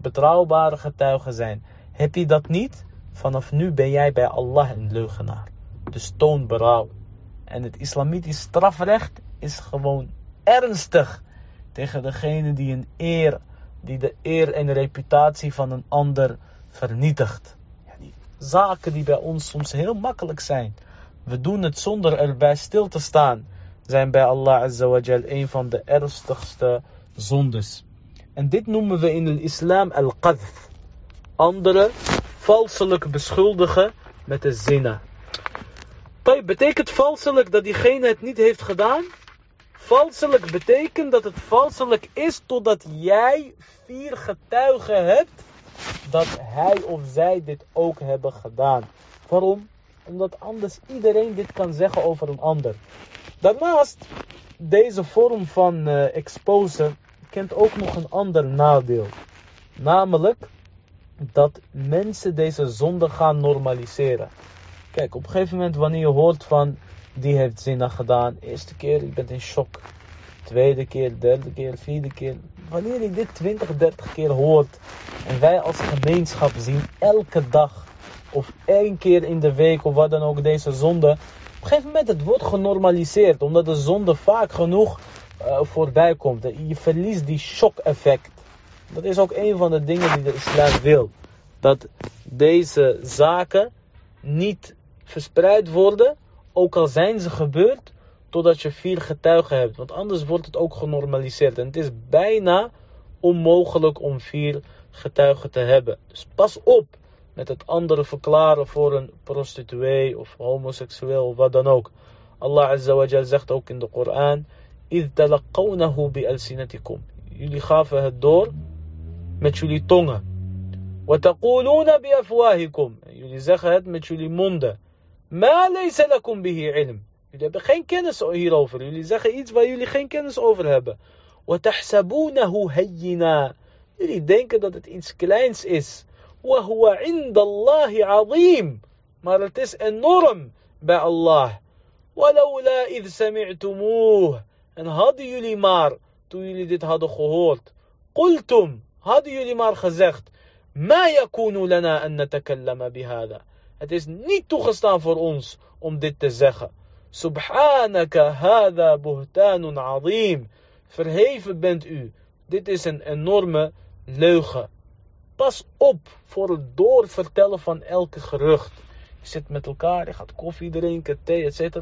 betrouwbare getuigen zijn. Heb je dat niet? Vanaf nu ben jij bij Allah een leugenaar. Dus toon berouw. En het islamitisch strafrecht is gewoon ernstig tegen degene die een eer, die de eer en reputatie van een ander vernietigt. Zaken die bij ons soms heel makkelijk zijn. We doen het zonder erbij stil te staan. Zijn bij Allah Azawajal een van de ernstigste zondes. En dit noemen we in de islam al-qadh. Anderen valselijk beschuldigen met de zina. Betekent valselijk dat diegene het niet heeft gedaan? Valselijk betekent dat het valselijk is totdat jij vier getuigen hebt dat hij of zij dit ook hebben gedaan. Waarom? Omdat anders iedereen dit kan zeggen over een ander. Daarnaast, deze vorm van uh, exposen kent ook nog een ander nadeel. Namelijk dat mensen deze zonde gaan normaliseren. Kijk, op een gegeven moment wanneer je hoort van die heeft zina gedaan. Eerste keer, ik ben in shock. Tweede keer, derde keer, vierde keer. Wanneer je dit 20, 30 keer hoort en wij als gemeenschap zien elke dag of één keer in de week of wat dan ook deze zonde. Op een gegeven moment het wordt genormaliseerd omdat de zonde vaak genoeg uh, voorbij komt. Je verliest die shock effect. Dat is ook een van de dingen die de islam wil. Dat deze zaken niet verspreid worden, ook al zijn ze gebeurd, totdat je vier getuigen hebt. Want anders wordt het ook genormaliseerd. En het is bijna onmogelijk om vier getuigen te hebben. Dus pas op met het andere verklaren voor een prostituee of homoseksueel of wat dan ook. Allah Azza wa Jal zegt ook in de Koran: إِذْ تَلَقَّوْنَهُ بِأَلْسِنَتِكُمْ Jullie gaven het door met jullie tongen. وَتَقُولُونَ بِأَفْوَاهِكُمْ Jullie zeggen het met jullie monden. مَا لَيْسَ لَكُمْ بِهِ عِلْمٍ Jullie hebben geen kennis hierover. Jullie zeggen iets waar jullie geen kennis over hebben. وَتَحْسَبُونَهُ هَيِّنًا Jullie denken dat het iets kleins is. وَهُوَ عِنْدَ اللَّهِ عَظِيمٌ Maar het is enorm bij Allah. وَلَوْلَا إِذْ سَمِعْتُمُوهُ En hadden jullie maar, toen jullie dit hadden gehoord. قُلْتُمْ Hadden jullie maar gezegd. ما يكون لنا أن نتكلم بهذا Het is niet toegestaan voor ons om dit te zeggen. Subhanaka hada buhtanun azim. Verheven bent u. Dit is een enorme leugen. Pas op voor het doorvertellen van elke gerucht. Je zit met elkaar, je gaat koffie drinken, thee, etc.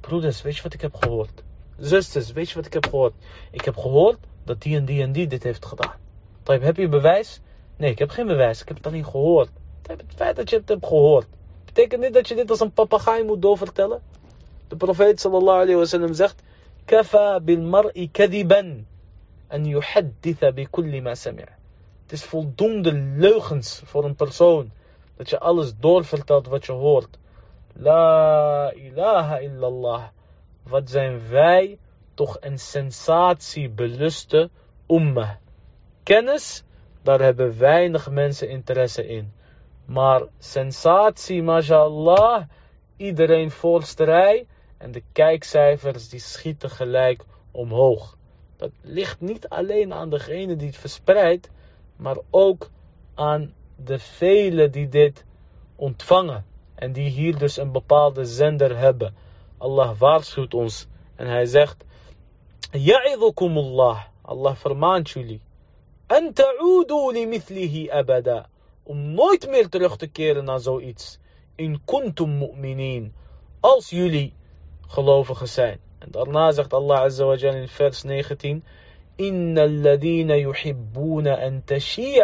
Broeders, weet je wat ik heb gehoord? Zusters, weet je wat ik heb gehoord? Ik heb gehoord dat die en die en die dit heeft gedaan. Heb je bewijs? Nee, ik heb geen bewijs. Ik heb het alleen gehoord. Het feit dat je het hebt gehoord. Betekent niet dat je dit als een papegaai moet doorvertellen. De profeet sallallahu alayhi wa sallam zegt. Kafa bil mar'i kadiban. En yuhadditha bi kulli ma sami' Het is voldoende leugens voor een persoon. Dat je alles doorvertelt wat je hoort. La ilaha illallah. Wat zijn wij toch een sensatiebeluste ummah. Kennis, daar hebben weinig mensen interesse in. Maar sensatie, mashallah, iedereen volste rij en de kijkcijfers die schieten gelijk omhoog. Dat ligt niet alleen aan degene die het verspreidt, maar ook aan de velen die dit ontvangen. En die hier dus een bepaalde zender hebben. Allah waarschuwt ons en hij zegt: Ya'idukumullah. Allah vermaant jullie. En ta'udu li mithlihi abada om nooit meer terug te keren naar zoiets. In kuntum mu'minin. Als jullie gelovigen zijn. En daarna zegt Allah Azza wa in vers 19. Inna alladhina yuhibbuna an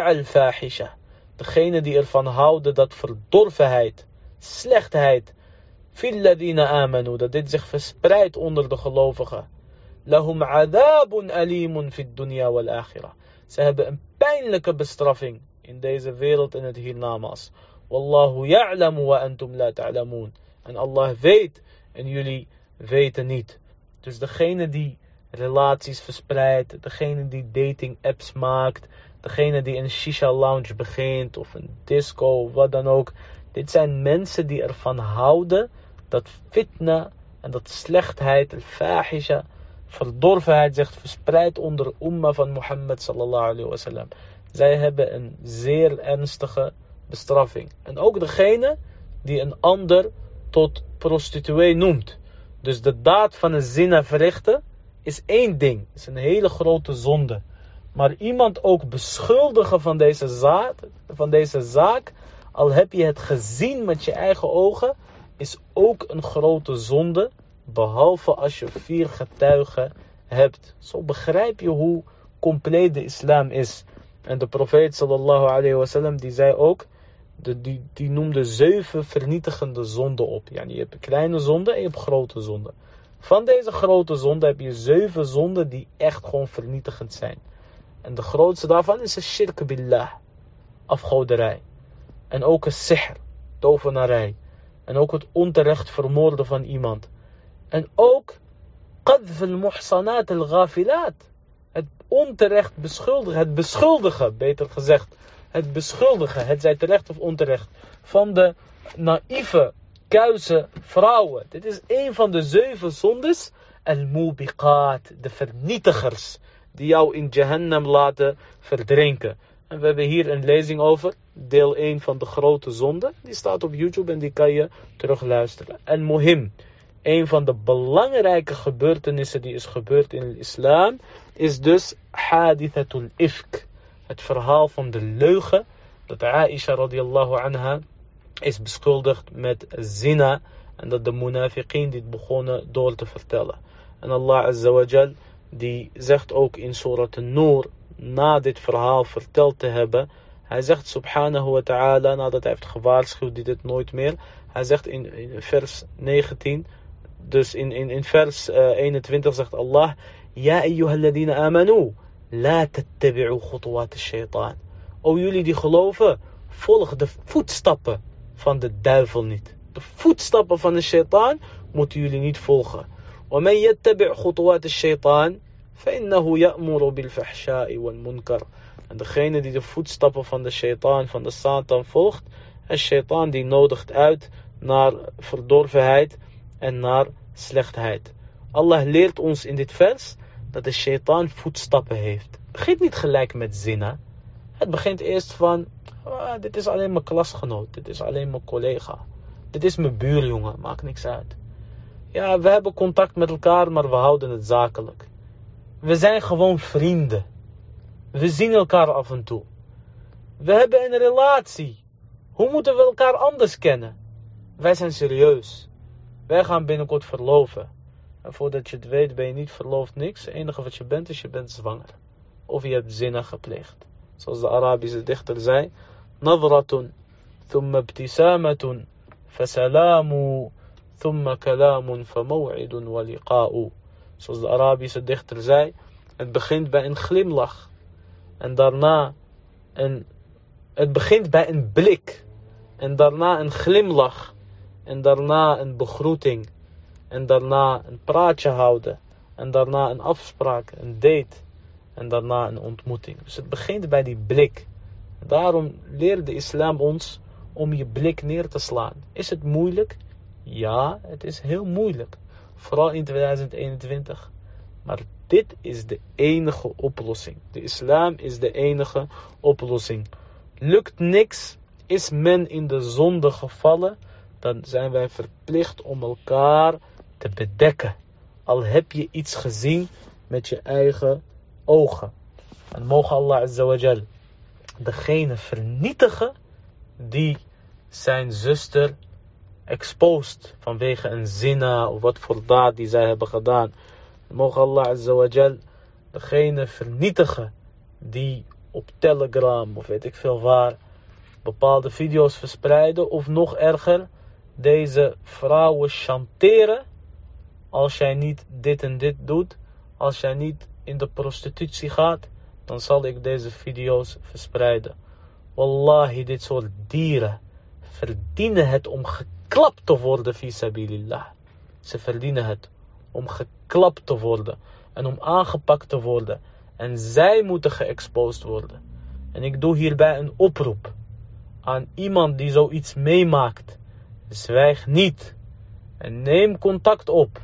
al-fahisha. Degene die ervan houden dat verdorvenheid, slechtheid, filladina amanu, dat dit zich verspreidt onder de gelovigen. Lahum adabun alimun fid dunya wal akhirah. Ze hebben een pijnlijke bestraffing in deze wereld en het hiernamaals. Wallahu ya'lamu wa antum la ta'lamun. En Allah weet en jullie weten niet. Dus degene die relaties verspreidt, degene die dating apps maakt, degene die een shisha lounge begint of een disco wat dan ook. Dit zijn mensen die ervan houden dat fitna en dat slechtheid, al-fahisha, verdorvenheid zich verspreidt onder de umma van Mohammed sallallahu alayhi wa sallam. Zij hebben een zeer ernstige bestraffing. En ook degene die een ander tot prostituee noemt. Dus de daad van een zina verrichten is één ding. is een hele grote zonde. Maar iemand ook beschuldigen van deze, zaak, van deze zaak, al heb je het gezien met je eigen ogen, is ook een grote zonde. Behalve als je vier getuigen hebt. Zo begrijp je hoe compleet de islam is. En de profeet sallallahu alayhi wasallam die zei ook, de, die, die noemde zeven vernietigende zonden op. Ja, je hebt kleine zonden en je hebt grote zonden. Van deze grote zonden heb je zeven zonden die echt gewoon vernietigend zijn. En de grootste daarvan is de shirk billah, afgoderij. En ook een sihr, tovenarij. En ook het onterecht vermoorden van iemand. En ook qadf al-muhsanat al-ghafilat. Het onterecht beschuldigen, het beschuldigen, beter gezegd. Het beschuldigen, het zij terecht of onterecht, van de naïeve, kuise vrouwen. Dit is een van de zeven zondes. Al-mubiqat, de vernietigers, die jou in Jahannam laten verdrinken. En we hebben hier een lezing over, deel 1 van de grote zonde. Die staat op YouTube en die kan je terugluisteren. En mohim, een van de belangrijke gebeurtenissen die is gebeurd in de islam, is dus hadithatul ifk. Het verhaal van de leugen, dat Aisha radiallahu anha is beschuldigd met zina. En dat de munafiqin dit begonnen door te vertellen. En Allah azza wa jal, die zegt ook in Surat An-Nur, na dit verhaal verteld te hebben, hij zegt subhanahu wa ta'ala, nadat hij heeft gewaarschuwd dit nooit meer, hij zegt in, vers 19, dus in, in, in vers uh, eh, 21 zegt Allah, Ja ayyuhalladina amanu, la tattabi'u khutuwat shaitan. O jullie die geloven, volg de voetstappen van de duivel niet. De voetstappen van de shaitan moeten jullie niet volgen. ومن يتبع خطوات الشيطان فإنه يأمر بالفحشاء والمنكر. En degene die de voetstappen van de shaitan, van de Satan volgt, en shaitan die nodigt uit naar verdorvenheid en naar slechtheid. Allah leert ons in dit vers dat de shaitan voetstappen heeft. Het begint niet gelijk met zinnen. Het begint eerst van, ah, dit is alleen mijn klasgenoot, dit is alleen mijn collega. Dit is mijn buurjongen, maakt niks uit. Ja, we hebben contact met elkaar, maar we houden het zakelijk. We zijn gewoon vrienden. We zien elkaar af en toe. We hebben een relatie. Hoe moeten we elkaar anders kennen? Wij zijn serieus. Wij gaan binnenkort verloven. En voordat je het weet ben je niet verloofd, niks. Het enige wat je bent is je bent zwanger. Of je hebt zinnen gepleegd. Zoals de Arabische dichter zei. Nadratun, thumma ibtisamatun, fasalamu, thumma kalamun, famaw'idun wa liqa'u. Zoals de Arabische dichter zei. Het begint bij een glimlach. En daarna een... Het begint bij een blik. En daarna een glimlach en daarna een begroeting en daarna een praatje houden en daarna een afspraak, een date en daarna een ontmoeting. Dus het begint bij die blik. Daarom leert de islam ons om je blik neer te slaan. Is het moeilijk? Ja, het is heel moeilijk. Vooral in 2021. Maar dit is de enige oplossing. De islam is de enige oplossing. Lukt niks, is men in de zonde gevallen, dan zijn wij verplicht om elkaar te bedekken. Al heb je iets gezien met je eigen ogen. En mogen Allah Azawajal degene vernietigen die zijn zuster exposed vanwege een zina of wat voor daad die zij hebben gedaan. Mogen Allah Azawajal degene vernietigen die op Telegram of weet ik veel waar bepaalde video's verspreiden of nog erger deze vrouwen chanteren. Als jij niet dit en dit doet, als jij niet in de prostitutie gaat, dan zal ik deze video's verspreiden. Wallahi, dit soort dieren verdienen het om geklapt te worden, visabilillah. Ze verdienen het om geklapt te worden en om aangepakt te worden. En zij moeten geëxposed worden. En ik doe hierbij een oproep aan iemand die zoiets meemaakt Zwijg niet en neem contact op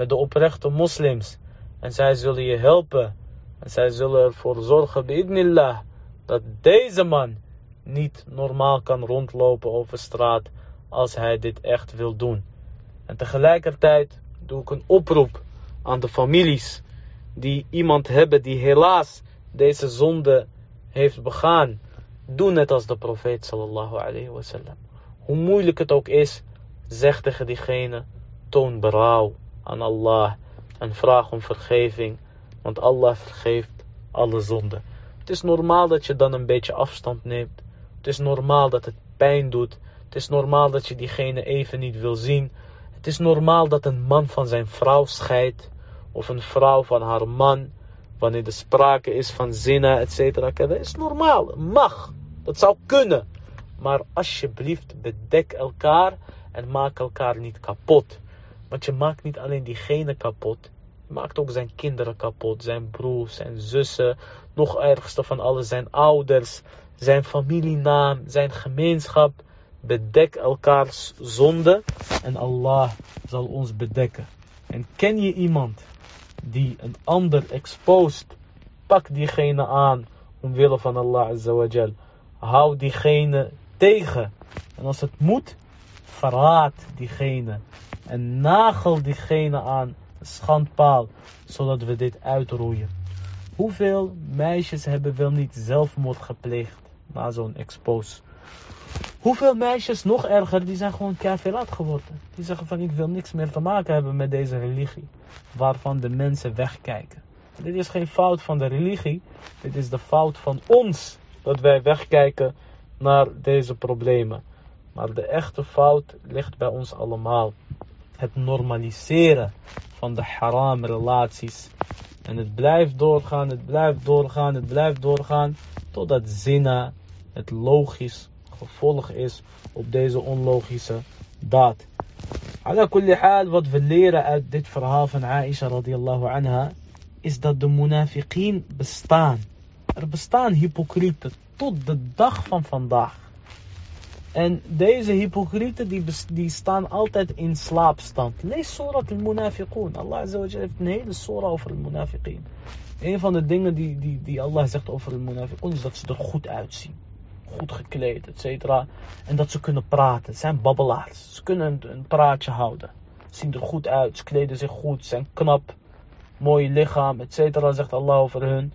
met de oprechte moslims. En zij zullen je helpen. En zij zullen ervoor zorgen, bi'idnillah, dat deze man niet normaal kan rondlopen over straat als hij dit echt wil doen. En tegelijkertijd doe ik een oproep aan de families die iemand hebben die helaas deze zonde heeft begaan. Doe net als de profeet sallallahu alayhi wasallam. Hoe moeilijk het ook is, zeg tegen diegene, toon berouw aan Allah en vraag om vergeving, want Allah vergeeft alle zonden. Het is normaal dat je dan een beetje afstand neemt. Het is normaal dat het pijn doet. Het is normaal dat je diegene even niet wil zien. Het is normaal dat een man van zijn vrouw scheidt. Of een vrouw van haar man. Wanneer er sprake is van zinnen, et. Dat is normaal. Mag. Dat zou kunnen. Maar alsjeblieft bedek elkaar en maak elkaar niet kapot. Want je maakt niet alleen diegene kapot. Je maakt ook zijn kinderen kapot. Zijn broers, zijn zussen. Nog ergste van alles zijn ouders. Zijn familienaam, zijn gemeenschap. Bedek elkaars zonde en Allah zal ons bedekken. En ken je iemand die een ander exposed, pak diegene aan omwille van Allah Azawajal. Hou diegene tegen. En als het moet, verraad diegene. En nagel diegene aan schandpaal, zodat we dit uitroeien. Hoeveel meisjes hebben wel niet zelfmoord gepleegd na zo'n expose? Hoeveel meisjes, nog erger, die zijn gewoon kafirat geworden. Die zeggen van ik wil niks meer te maken hebben met deze religie. Waarvan de mensen wegkijken. Dit is geen fout van de religie. Dit is de fout van ons. Dat wij wegkijken naar deze problemen. Maar de echte fout ligt bij ons allemaal. Het normaliseren van de haram relaties. En het blijft doorgaan, het blijft doorgaan, het blijft doorgaan. Totdat zina het logisch gevolg is op deze onlogische daad. Ala kulli wat we leren uit dit verhaal van Aisha radiallahu anha, is dat de munafiqeen bestaan. Er bestaan hypocrieten tot de dag van vandaag. En deze hypocrieten die, die staan altijd in slaapstand. Lees Surat al-Munafiqun. Allah heeft een hele surah over al-Munafiqeen. Een van de dingen die, die, die Allah zegt over al-Munafiqun is dat ze er goed uitzien goed gekleed, et cetera. En dat ze kunnen praten. Het zijn babbelaars. Ze kunnen een, praatje houden. Ze zien er goed uit, ze kleden zich goed, zijn knap, mooi lichaam, et cetera, zegt Allah over hun.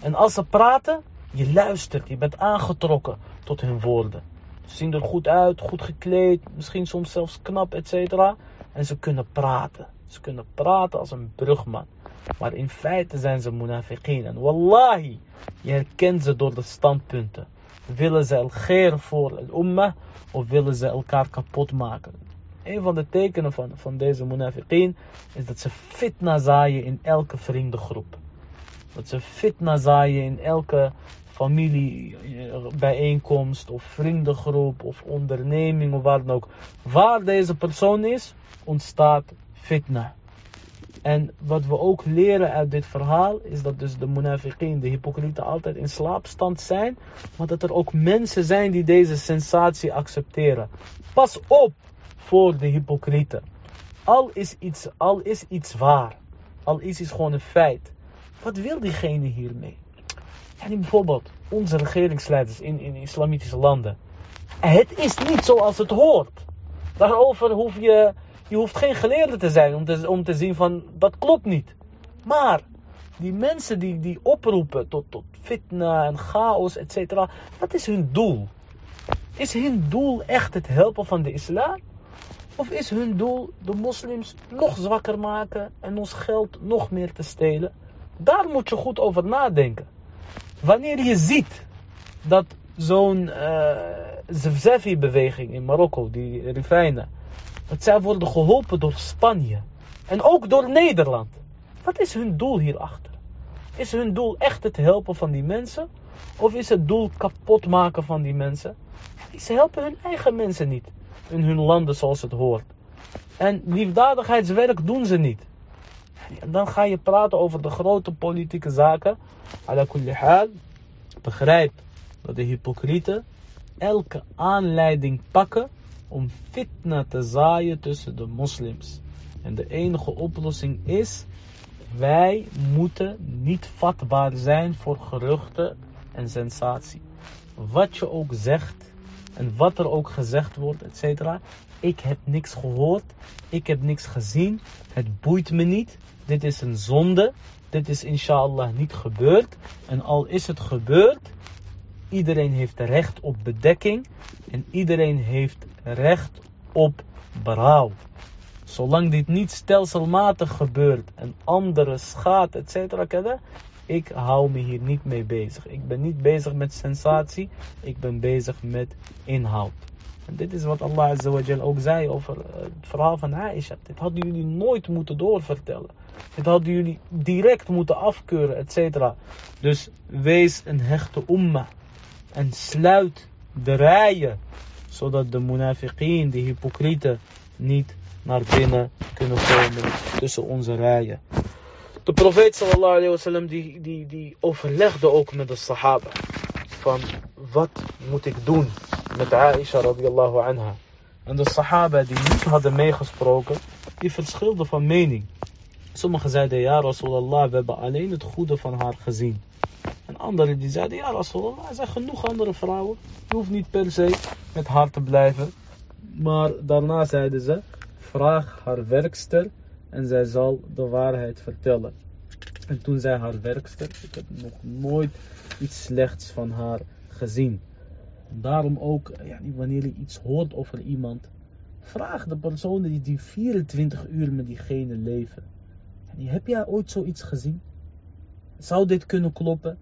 En als ze praten, je luistert, je bent aangetrokken tot hun woorden. Ze zien er goed uit, goed gekleed, misschien soms zelfs knap, et cetera. En ze kunnen praten. Ze kunnen praten als een brugman. Maar in feite zijn ze munafiqeen. En wallahi, je herkent ze door de standpunten. Willen ze el voor el ummah of willen ze elkaar kapot maken? Een van de tekenen van, van deze munafiqeen is dat ze fitna zaaien in elke vriendengroep. Dat ze fitna zaaien in elke familiebijeenkomst of vriendengroep of onderneming of waar dan ook. Waar deze persoon is, ontstaat fitna. En wat we ook leren uit dit verhaal is dat dus de munafiqeen, de hypocrieten, altijd in slaapstand zijn. Maar dat er ook mensen zijn die deze sensatie accepteren. Pas op voor de hypocrieten. Al is iets, al is iets waar. Al is iets gewoon een feit. Wat wil diegene hiermee? En bijvoorbeeld onze regeringsleiders in, in islamitische landen. Het is niet zoals het hoort. Daarover hoef je je hoeft geen geleerde te zijn om te, om te zien van dat klopt niet. Maar die mensen die, die oproepen tot, tot fitna en chaos, etc. Wat is hun doel? Is hun doel echt het helpen van de islam? Of is hun doel de moslims nog zwakker maken en ons geld nog meer te stelen? Daar moet je goed over nadenken. Wanneer je ziet dat zo'n uh, beweging in Marokko, die Rifijnen, dat zij worden geholpen door Spanje. En ook door Nederland. Wat is hun doel hierachter? Is hun doel echt het helpen van die mensen? Of is het doel kapot maken van die mensen? Ze helpen hun eigen mensen niet. In hun landen zoals het hoort. En liefdadigheidswerk doen ze niet. Dan ga je praten over de grote politieke zaken. Ala. Begrijp dat de hypocrieten elke aanleiding pakken om fitna te zaaien tussen de moslims. En de enige oplossing is, wij moeten niet vatbaar zijn voor geruchten en sensatie. Wat je ook zegt en wat er ook gezegd wordt, etc. Ik heb niks gehoord, ik heb niks gezien, het boeit me niet. Dit is een zonde, dit is inshallah niet gebeurd. En al is het gebeurd, Iedereen heeft recht op bedekking en iedereen heeft recht op berouw. Zolang dit niet stelselmatig gebeurt en anderen schaadt, etc. ik hou me hier niet mee bezig. Ik ben niet bezig met sensatie, ik ben bezig met inhoud. En dit is wat Allah Azza ook zei over eh, het verhaal van Aisha. Dit hadden jullie nooit moeten doorvertellen. Dit hadden jullie direct moeten afkeuren, et cetera. Dus wees een hechte umma. En sluit de rijen. Zodat de munafiqeen, de hypocrieten, niet naar binnen kunnen komen tussen onze rijen. De profeet sallallahu alayhi wasallam die, die, die overlegde ook met de sahaba. Van wat moet ik doen met Aisha radiallahu anha. En de sahaba die niet hadden meegesproken, die verschilden van mening. Sommigen zeiden, ja Rasulallah, we hebben alleen het goede van haar gezien. En anderen die zeiden, ja Rasulallah, er zijn genoeg andere vrouwen. Je hoeft niet per se met haar te blijven. Maar daarna zeiden ze, vraag haar werkster en zij zal de waarheid vertellen. En toen zei haar werkster, ik heb nog nooit iets slechts van haar gezien. Daarom ook, ja, wanneer je iets hoort over iemand, vraag de personen die, die 24 uur met diegene leven. Heb jij ooit zoiets gezien? Zou dit kunnen kloppen?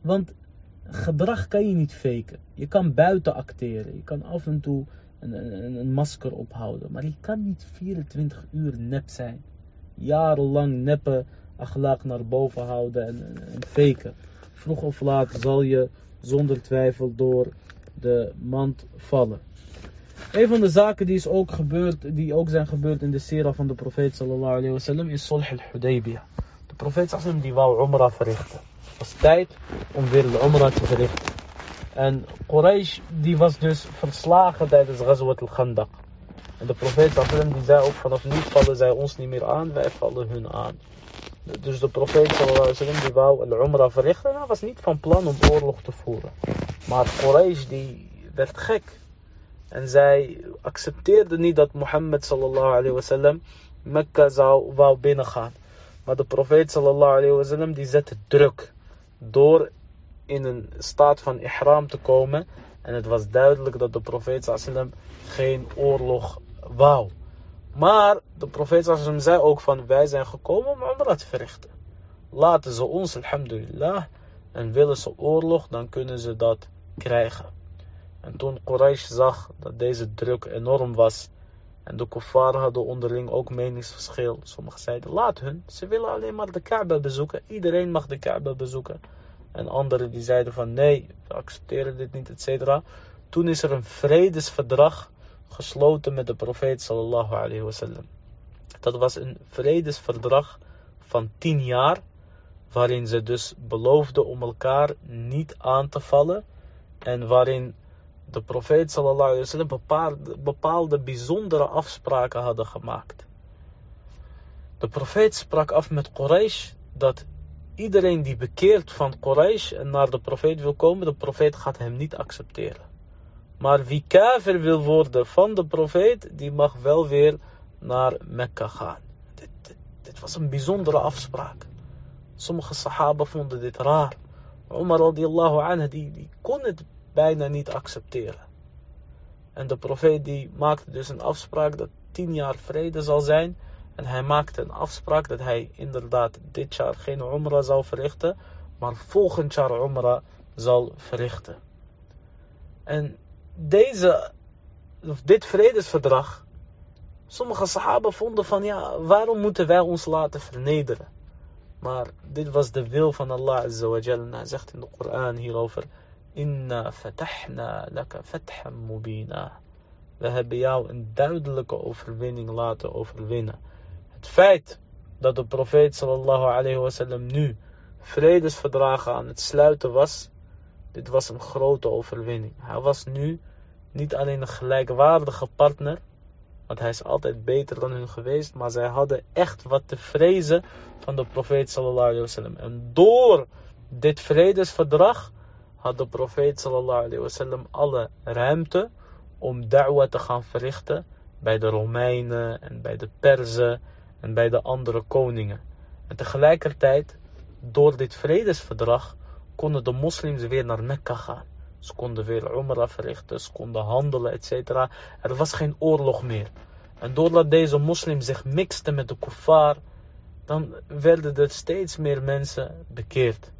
Want gedrag kan je niet faken. Je kan buiten acteren. Je kan af en toe een, een, een masker ophouden. Maar je kan niet 24 uur nep zijn. Jarenlang neppe achlaak naar boven houden en, en, en faken. Vroeg of laat zal je zonder twijfel door de mand vallen. Een van de zaken die, is ook gebeurd, die ook zijn gebeurd in de sira van de profeet sallallahu wasallam is Sulh al-Hudaybiyah. De profeet sallallahu die wou Umrah verrichten. Het was tijd om weer de Umrah te verrichten. En Quraysh die was dus verslagen tijdens Ghazwat al-Khandaq. En de profeet sallallahu die zei ook vanaf nu vallen zij ons niet meer aan, wij vallen hun aan. Dus de profeet wasallam die wou al-Umrah verrichten en hij was niet van plan om oorlog te voeren. Maar Quraysh die werd gek. En zij accepteerden niet dat Mohammed sallallahu alayhi wasallam Mekka zou wou binnengaan. Maar de profeet sallallahu alayhi wasallam die zette druk. Door in een staat van ihram te komen. En het was duidelijk dat de profeet sallallahu wasallam geen oorlog wou. Maar de profeet wasallam zei ook van wij zijn gekomen om umrah te verrichten. Laten ze ons, alhamdulillah, en willen ze oorlog, dan kunnen ze dat krijgen. En toen Quraysh zag dat deze druk enorm was en de kuffar hadden onderling ook meningsverschil. Sommigen zeiden laat hun, ze willen alleen maar de Kaaba bezoeken. Iedereen mag de Kaaba bezoeken. En anderen die zeiden van nee, we accepteren dit niet, etc. Toen is er een vredesverdrag gesloten met de profeet sallallahu alayhi wasallam. Dat was een vredesverdrag van tien jaar, waarin ze dus beloofden om elkaar niet aan te vallen en waarin de profeet sallallahu alaihi wasallam bepaalde, bepaalde bijzondere afspraken hadden gemaakt. De profeet sprak af met Quraysh dat iedereen die bekeert van Quraysh en naar de profeet wil komen, de profeet gaat hem niet accepteren. Maar wie kaver wil worden van de profeet, die mag wel weer naar Mekka gaan. Dit, dit, was een bijzondere afspraak. Sommige sahaba vonden dit raar. Umar radiallahu anhu, die, die kon het bijna niet accepteren. En de profeet die maakte dus een afspraak dat tien jaar vrede zal zijn. En hij maakte een afspraak dat hij inderdaad dit jaar geen umrah zal verrichten, maar volgend jaar umrah zal verrichten. En deze, of dit vredesverdrag, sommige sahaba vonden van ja, waarom moeten wij ons laten vernederen? Maar dit was de wil van Allah Azza wa Jalla. Hij zegt in de Koran hierover. Inna fatahna laka fatham mubina. We hebben jou een duidelijke overwinning laten overwinnen. Het feit dat de profeet sallallahu alayhi wasallam nu vredesverdragen aan het sluiten was, dit was een grote overwinning. Hij was nu niet alleen een gelijkwaardige partner, want hij is altijd beter dan hun geweest, maar zij hadden echt wat te vrezen van de profeet sallallahu alayhi wasallam. En door dit vredesverdrag had de profeet sallallahu wasallam alle ruimte om da'wah te gaan verrichten bij de Romeinen en bij de Perzen en bij de andere koningen. En tegelijkertijd, door dit vredesverdrag, konden de moslims weer naar Mekka gaan. Ze konden weer Umrah verrichten, ze konden handelen, etc. Er was geen oorlog meer. En doordat deze moslims zich mixten met de kuffar, dan werden er steeds meer mensen bekeerd.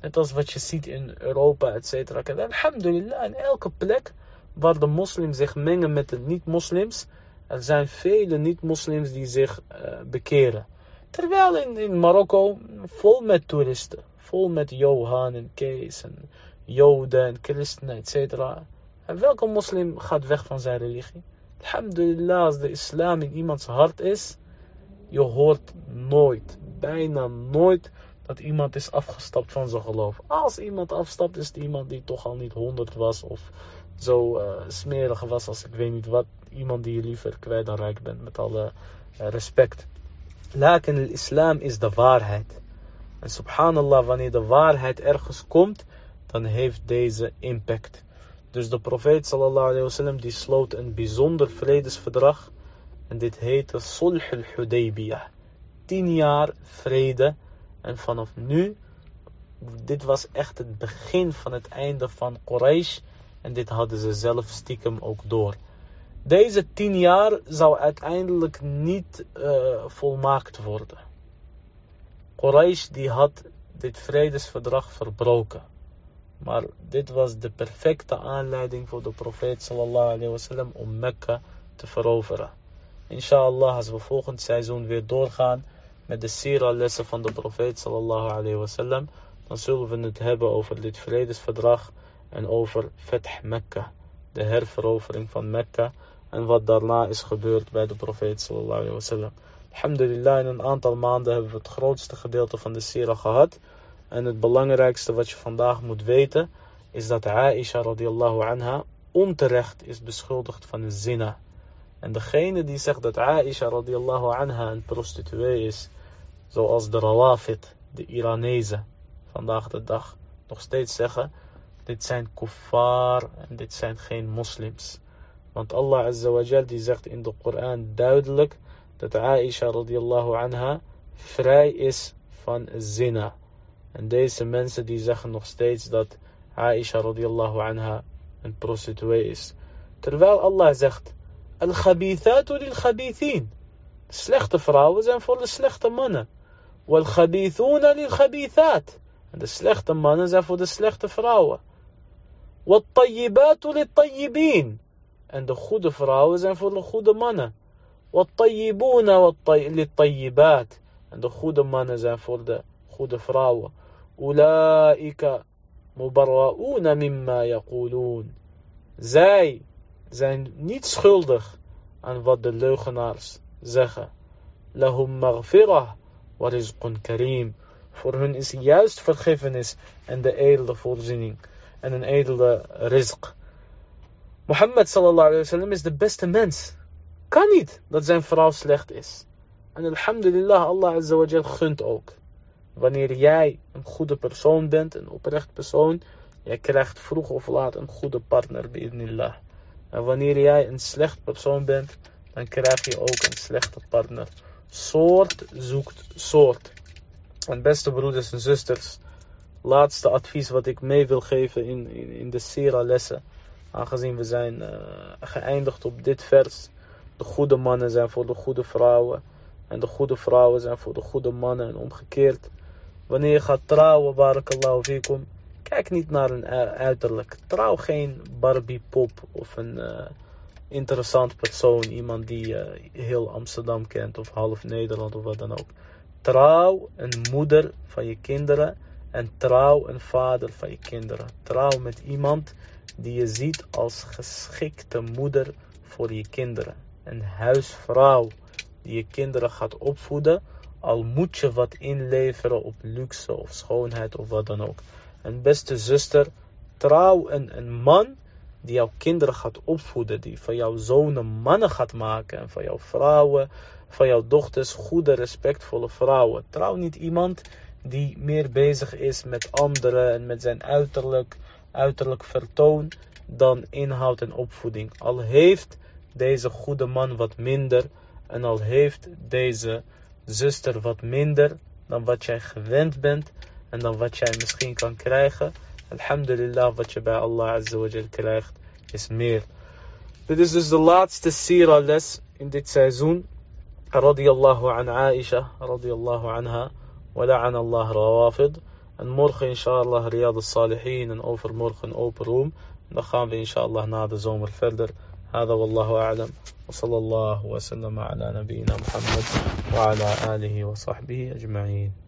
Net als wat je ziet in Europa, et cetera. Alhamdulillah, in elke plek waar de moslims zich mengen met de niet-moslims, er zijn vele niet-moslims die zich uh, bekeren. Terwijl in, in Marokko vol met toeristen, vol met Johan en Kees en Joden en christenen, etc. En welke moslim gaat weg van zijn religie? Alhamdulillah, als de islam in iemands hart is, je hoort nooit, bijna nooit, dat iemand is afgestapt van zijn geloof. Als iemand afstapt, is het iemand die toch al niet honderd was of zo uh, smerig was als ik weet niet wat. Iemand die je liever kwijt dan rijk bent, met alle uh, respect. Lakin de islam is de waarheid. En subhanallah, wanneer de waarheid ergens komt, dan heeft deze impact. Dus de profeet sallallahu alayhi wasallam die sloot een bijzonder vredesverdrag. En dit heette Sulh al-Hudaybiyah. Tien jaar vrede. En vanaf nu, dit was echt het begin van het einde van Quraysh. En dit hadden ze zelf stiekem ook door. Deze tien jaar zou uiteindelijk niet uh, volmaakt worden. Quraysh die had dit vredesverdrag verbroken. Maar dit was de perfecte aanleiding voor de profeet sallallahu alayhi om Mekka te veroveren. Inshallah, als we volgend seizoen weer doorgaan met de sira-lessen van de profeet sallallahu alayhi dan zullen we het hebben over dit vredesverdrag en over Fath Mekka, de herverovering van Mekka en wat daarna is gebeurd bij de profeet sallallahu alayhi wasallam. Alhamdulillah, in een aantal maanden hebben we het grootste gedeelte van de sira gehad. En het belangrijkste wat je vandaag moet weten is dat Aisha radiallahu anha onterecht is beschuldigd van een zina. En degene die zegt dat Aisha radiallahu anha een prostituee is, zoals de Rawafid, de Iranezen, vandaag de dag nog steeds zeggen, dit zijn kuffar en dit zijn geen moslims. Want Allah Azza wa Jal die zegt in de Koran duidelijk dat Aisha radiallahu anha vrij is van zina. En deze mensen die zeggen nog steeds dat Aisha radiallahu anha een prostituee is. Terwijl Allah zegt, Al-Khabithatu lil-Khabithin. Slechte vrouwen zijn voor de slechte mannen. Wal-Khabithuna lil-Khabithat. En de slechte mannen zijn voor de slechte vrouwen. Wat-Tayyibatu lil-Tayyibin. En de goede vrouwen zijn voor de goede mannen. Wat-Tayyibuna lil-Tayyibat. En de goede mannen zijn voor de goede vrouwen. Ulaika mubarra'una mimma yaqulun. Zij zijn niet schuldig aan wat de leugenaars zeggen. Lahum maghfirah wa rizqun kareem. Voor hun is juist vergiffenis en de edele voorziening en een edele rizq. Mohammed sallallahu alayhi wasallam is de beste mens. Kan niet dat zijn vrouw slecht is. En alhamdulillah, Allah azza wa jal gunt ook. Wanneer jij een goede persoon bent, een oprecht persoon, jij krijgt vroeg of laat een goede partner, bi'idnillah. En wanneer jij een slecht persoon bent, dan krijg je ook een slechte partner. Soort zoekt soort. En beste broeders en zusters, laatste advies wat ik mee wil geven in, in, in de Sira lessen. Aangezien we zijn uh, geëindigd op dit vers. De goede mannen zijn voor de goede vrouwen. En de goede vrouwen zijn voor de goede mannen en omgekeerd. Wanneer je gaat trouwen, barakallahu fikum, kijk niet naar een uiterlijk. Trouw geen Barbie pop of een uh, interessant persoon, iemand die heel Amsterdam kent of half Nederland of wat dan ook. Trouw een moeder van je kinderen en trouw een vader van je kinderen. Trouw met iemand die je ziet als geschikte moeder voor je kinderen. Een huisvrouw die je kinderen gaat opvoeden al moet je wat inleveren op luxe of schoonheid of wat dan ook. En beste zuster, trouw een, een man die jouw kinderen gaat opvoeden. Die van jouw zonen mannen gaat maken. En van jouw vrouwen, van jouw dochters goede, respectvolle vrouwen. Trouw niet iemand die meer bezig is met anderen en met zijn uiterlijk, uiterlijk vertoon dan inhoud en opvoeding. Al heeft deze goede man wat minder. En al heeft deze zuster wat minder dan wat jij gewend bent en dan wat jij misschien kan krijgen. Alhamdulillah, wat je bij Allah Azawajal krijgt is meer. Dit is dus de laatste Sira les in dit seizoen. Radiallahu an Aisha, radiallahu anha, wa la'an Allah rawafid. En morgen inshallah Riyad al-Salihin en overmorgen open room. Dan gaan we inshallah na de zomer verder. هذا والله أعلم. وصلى الله وسلم على نبينا محمد وعلى آله وصحبه أجمعين.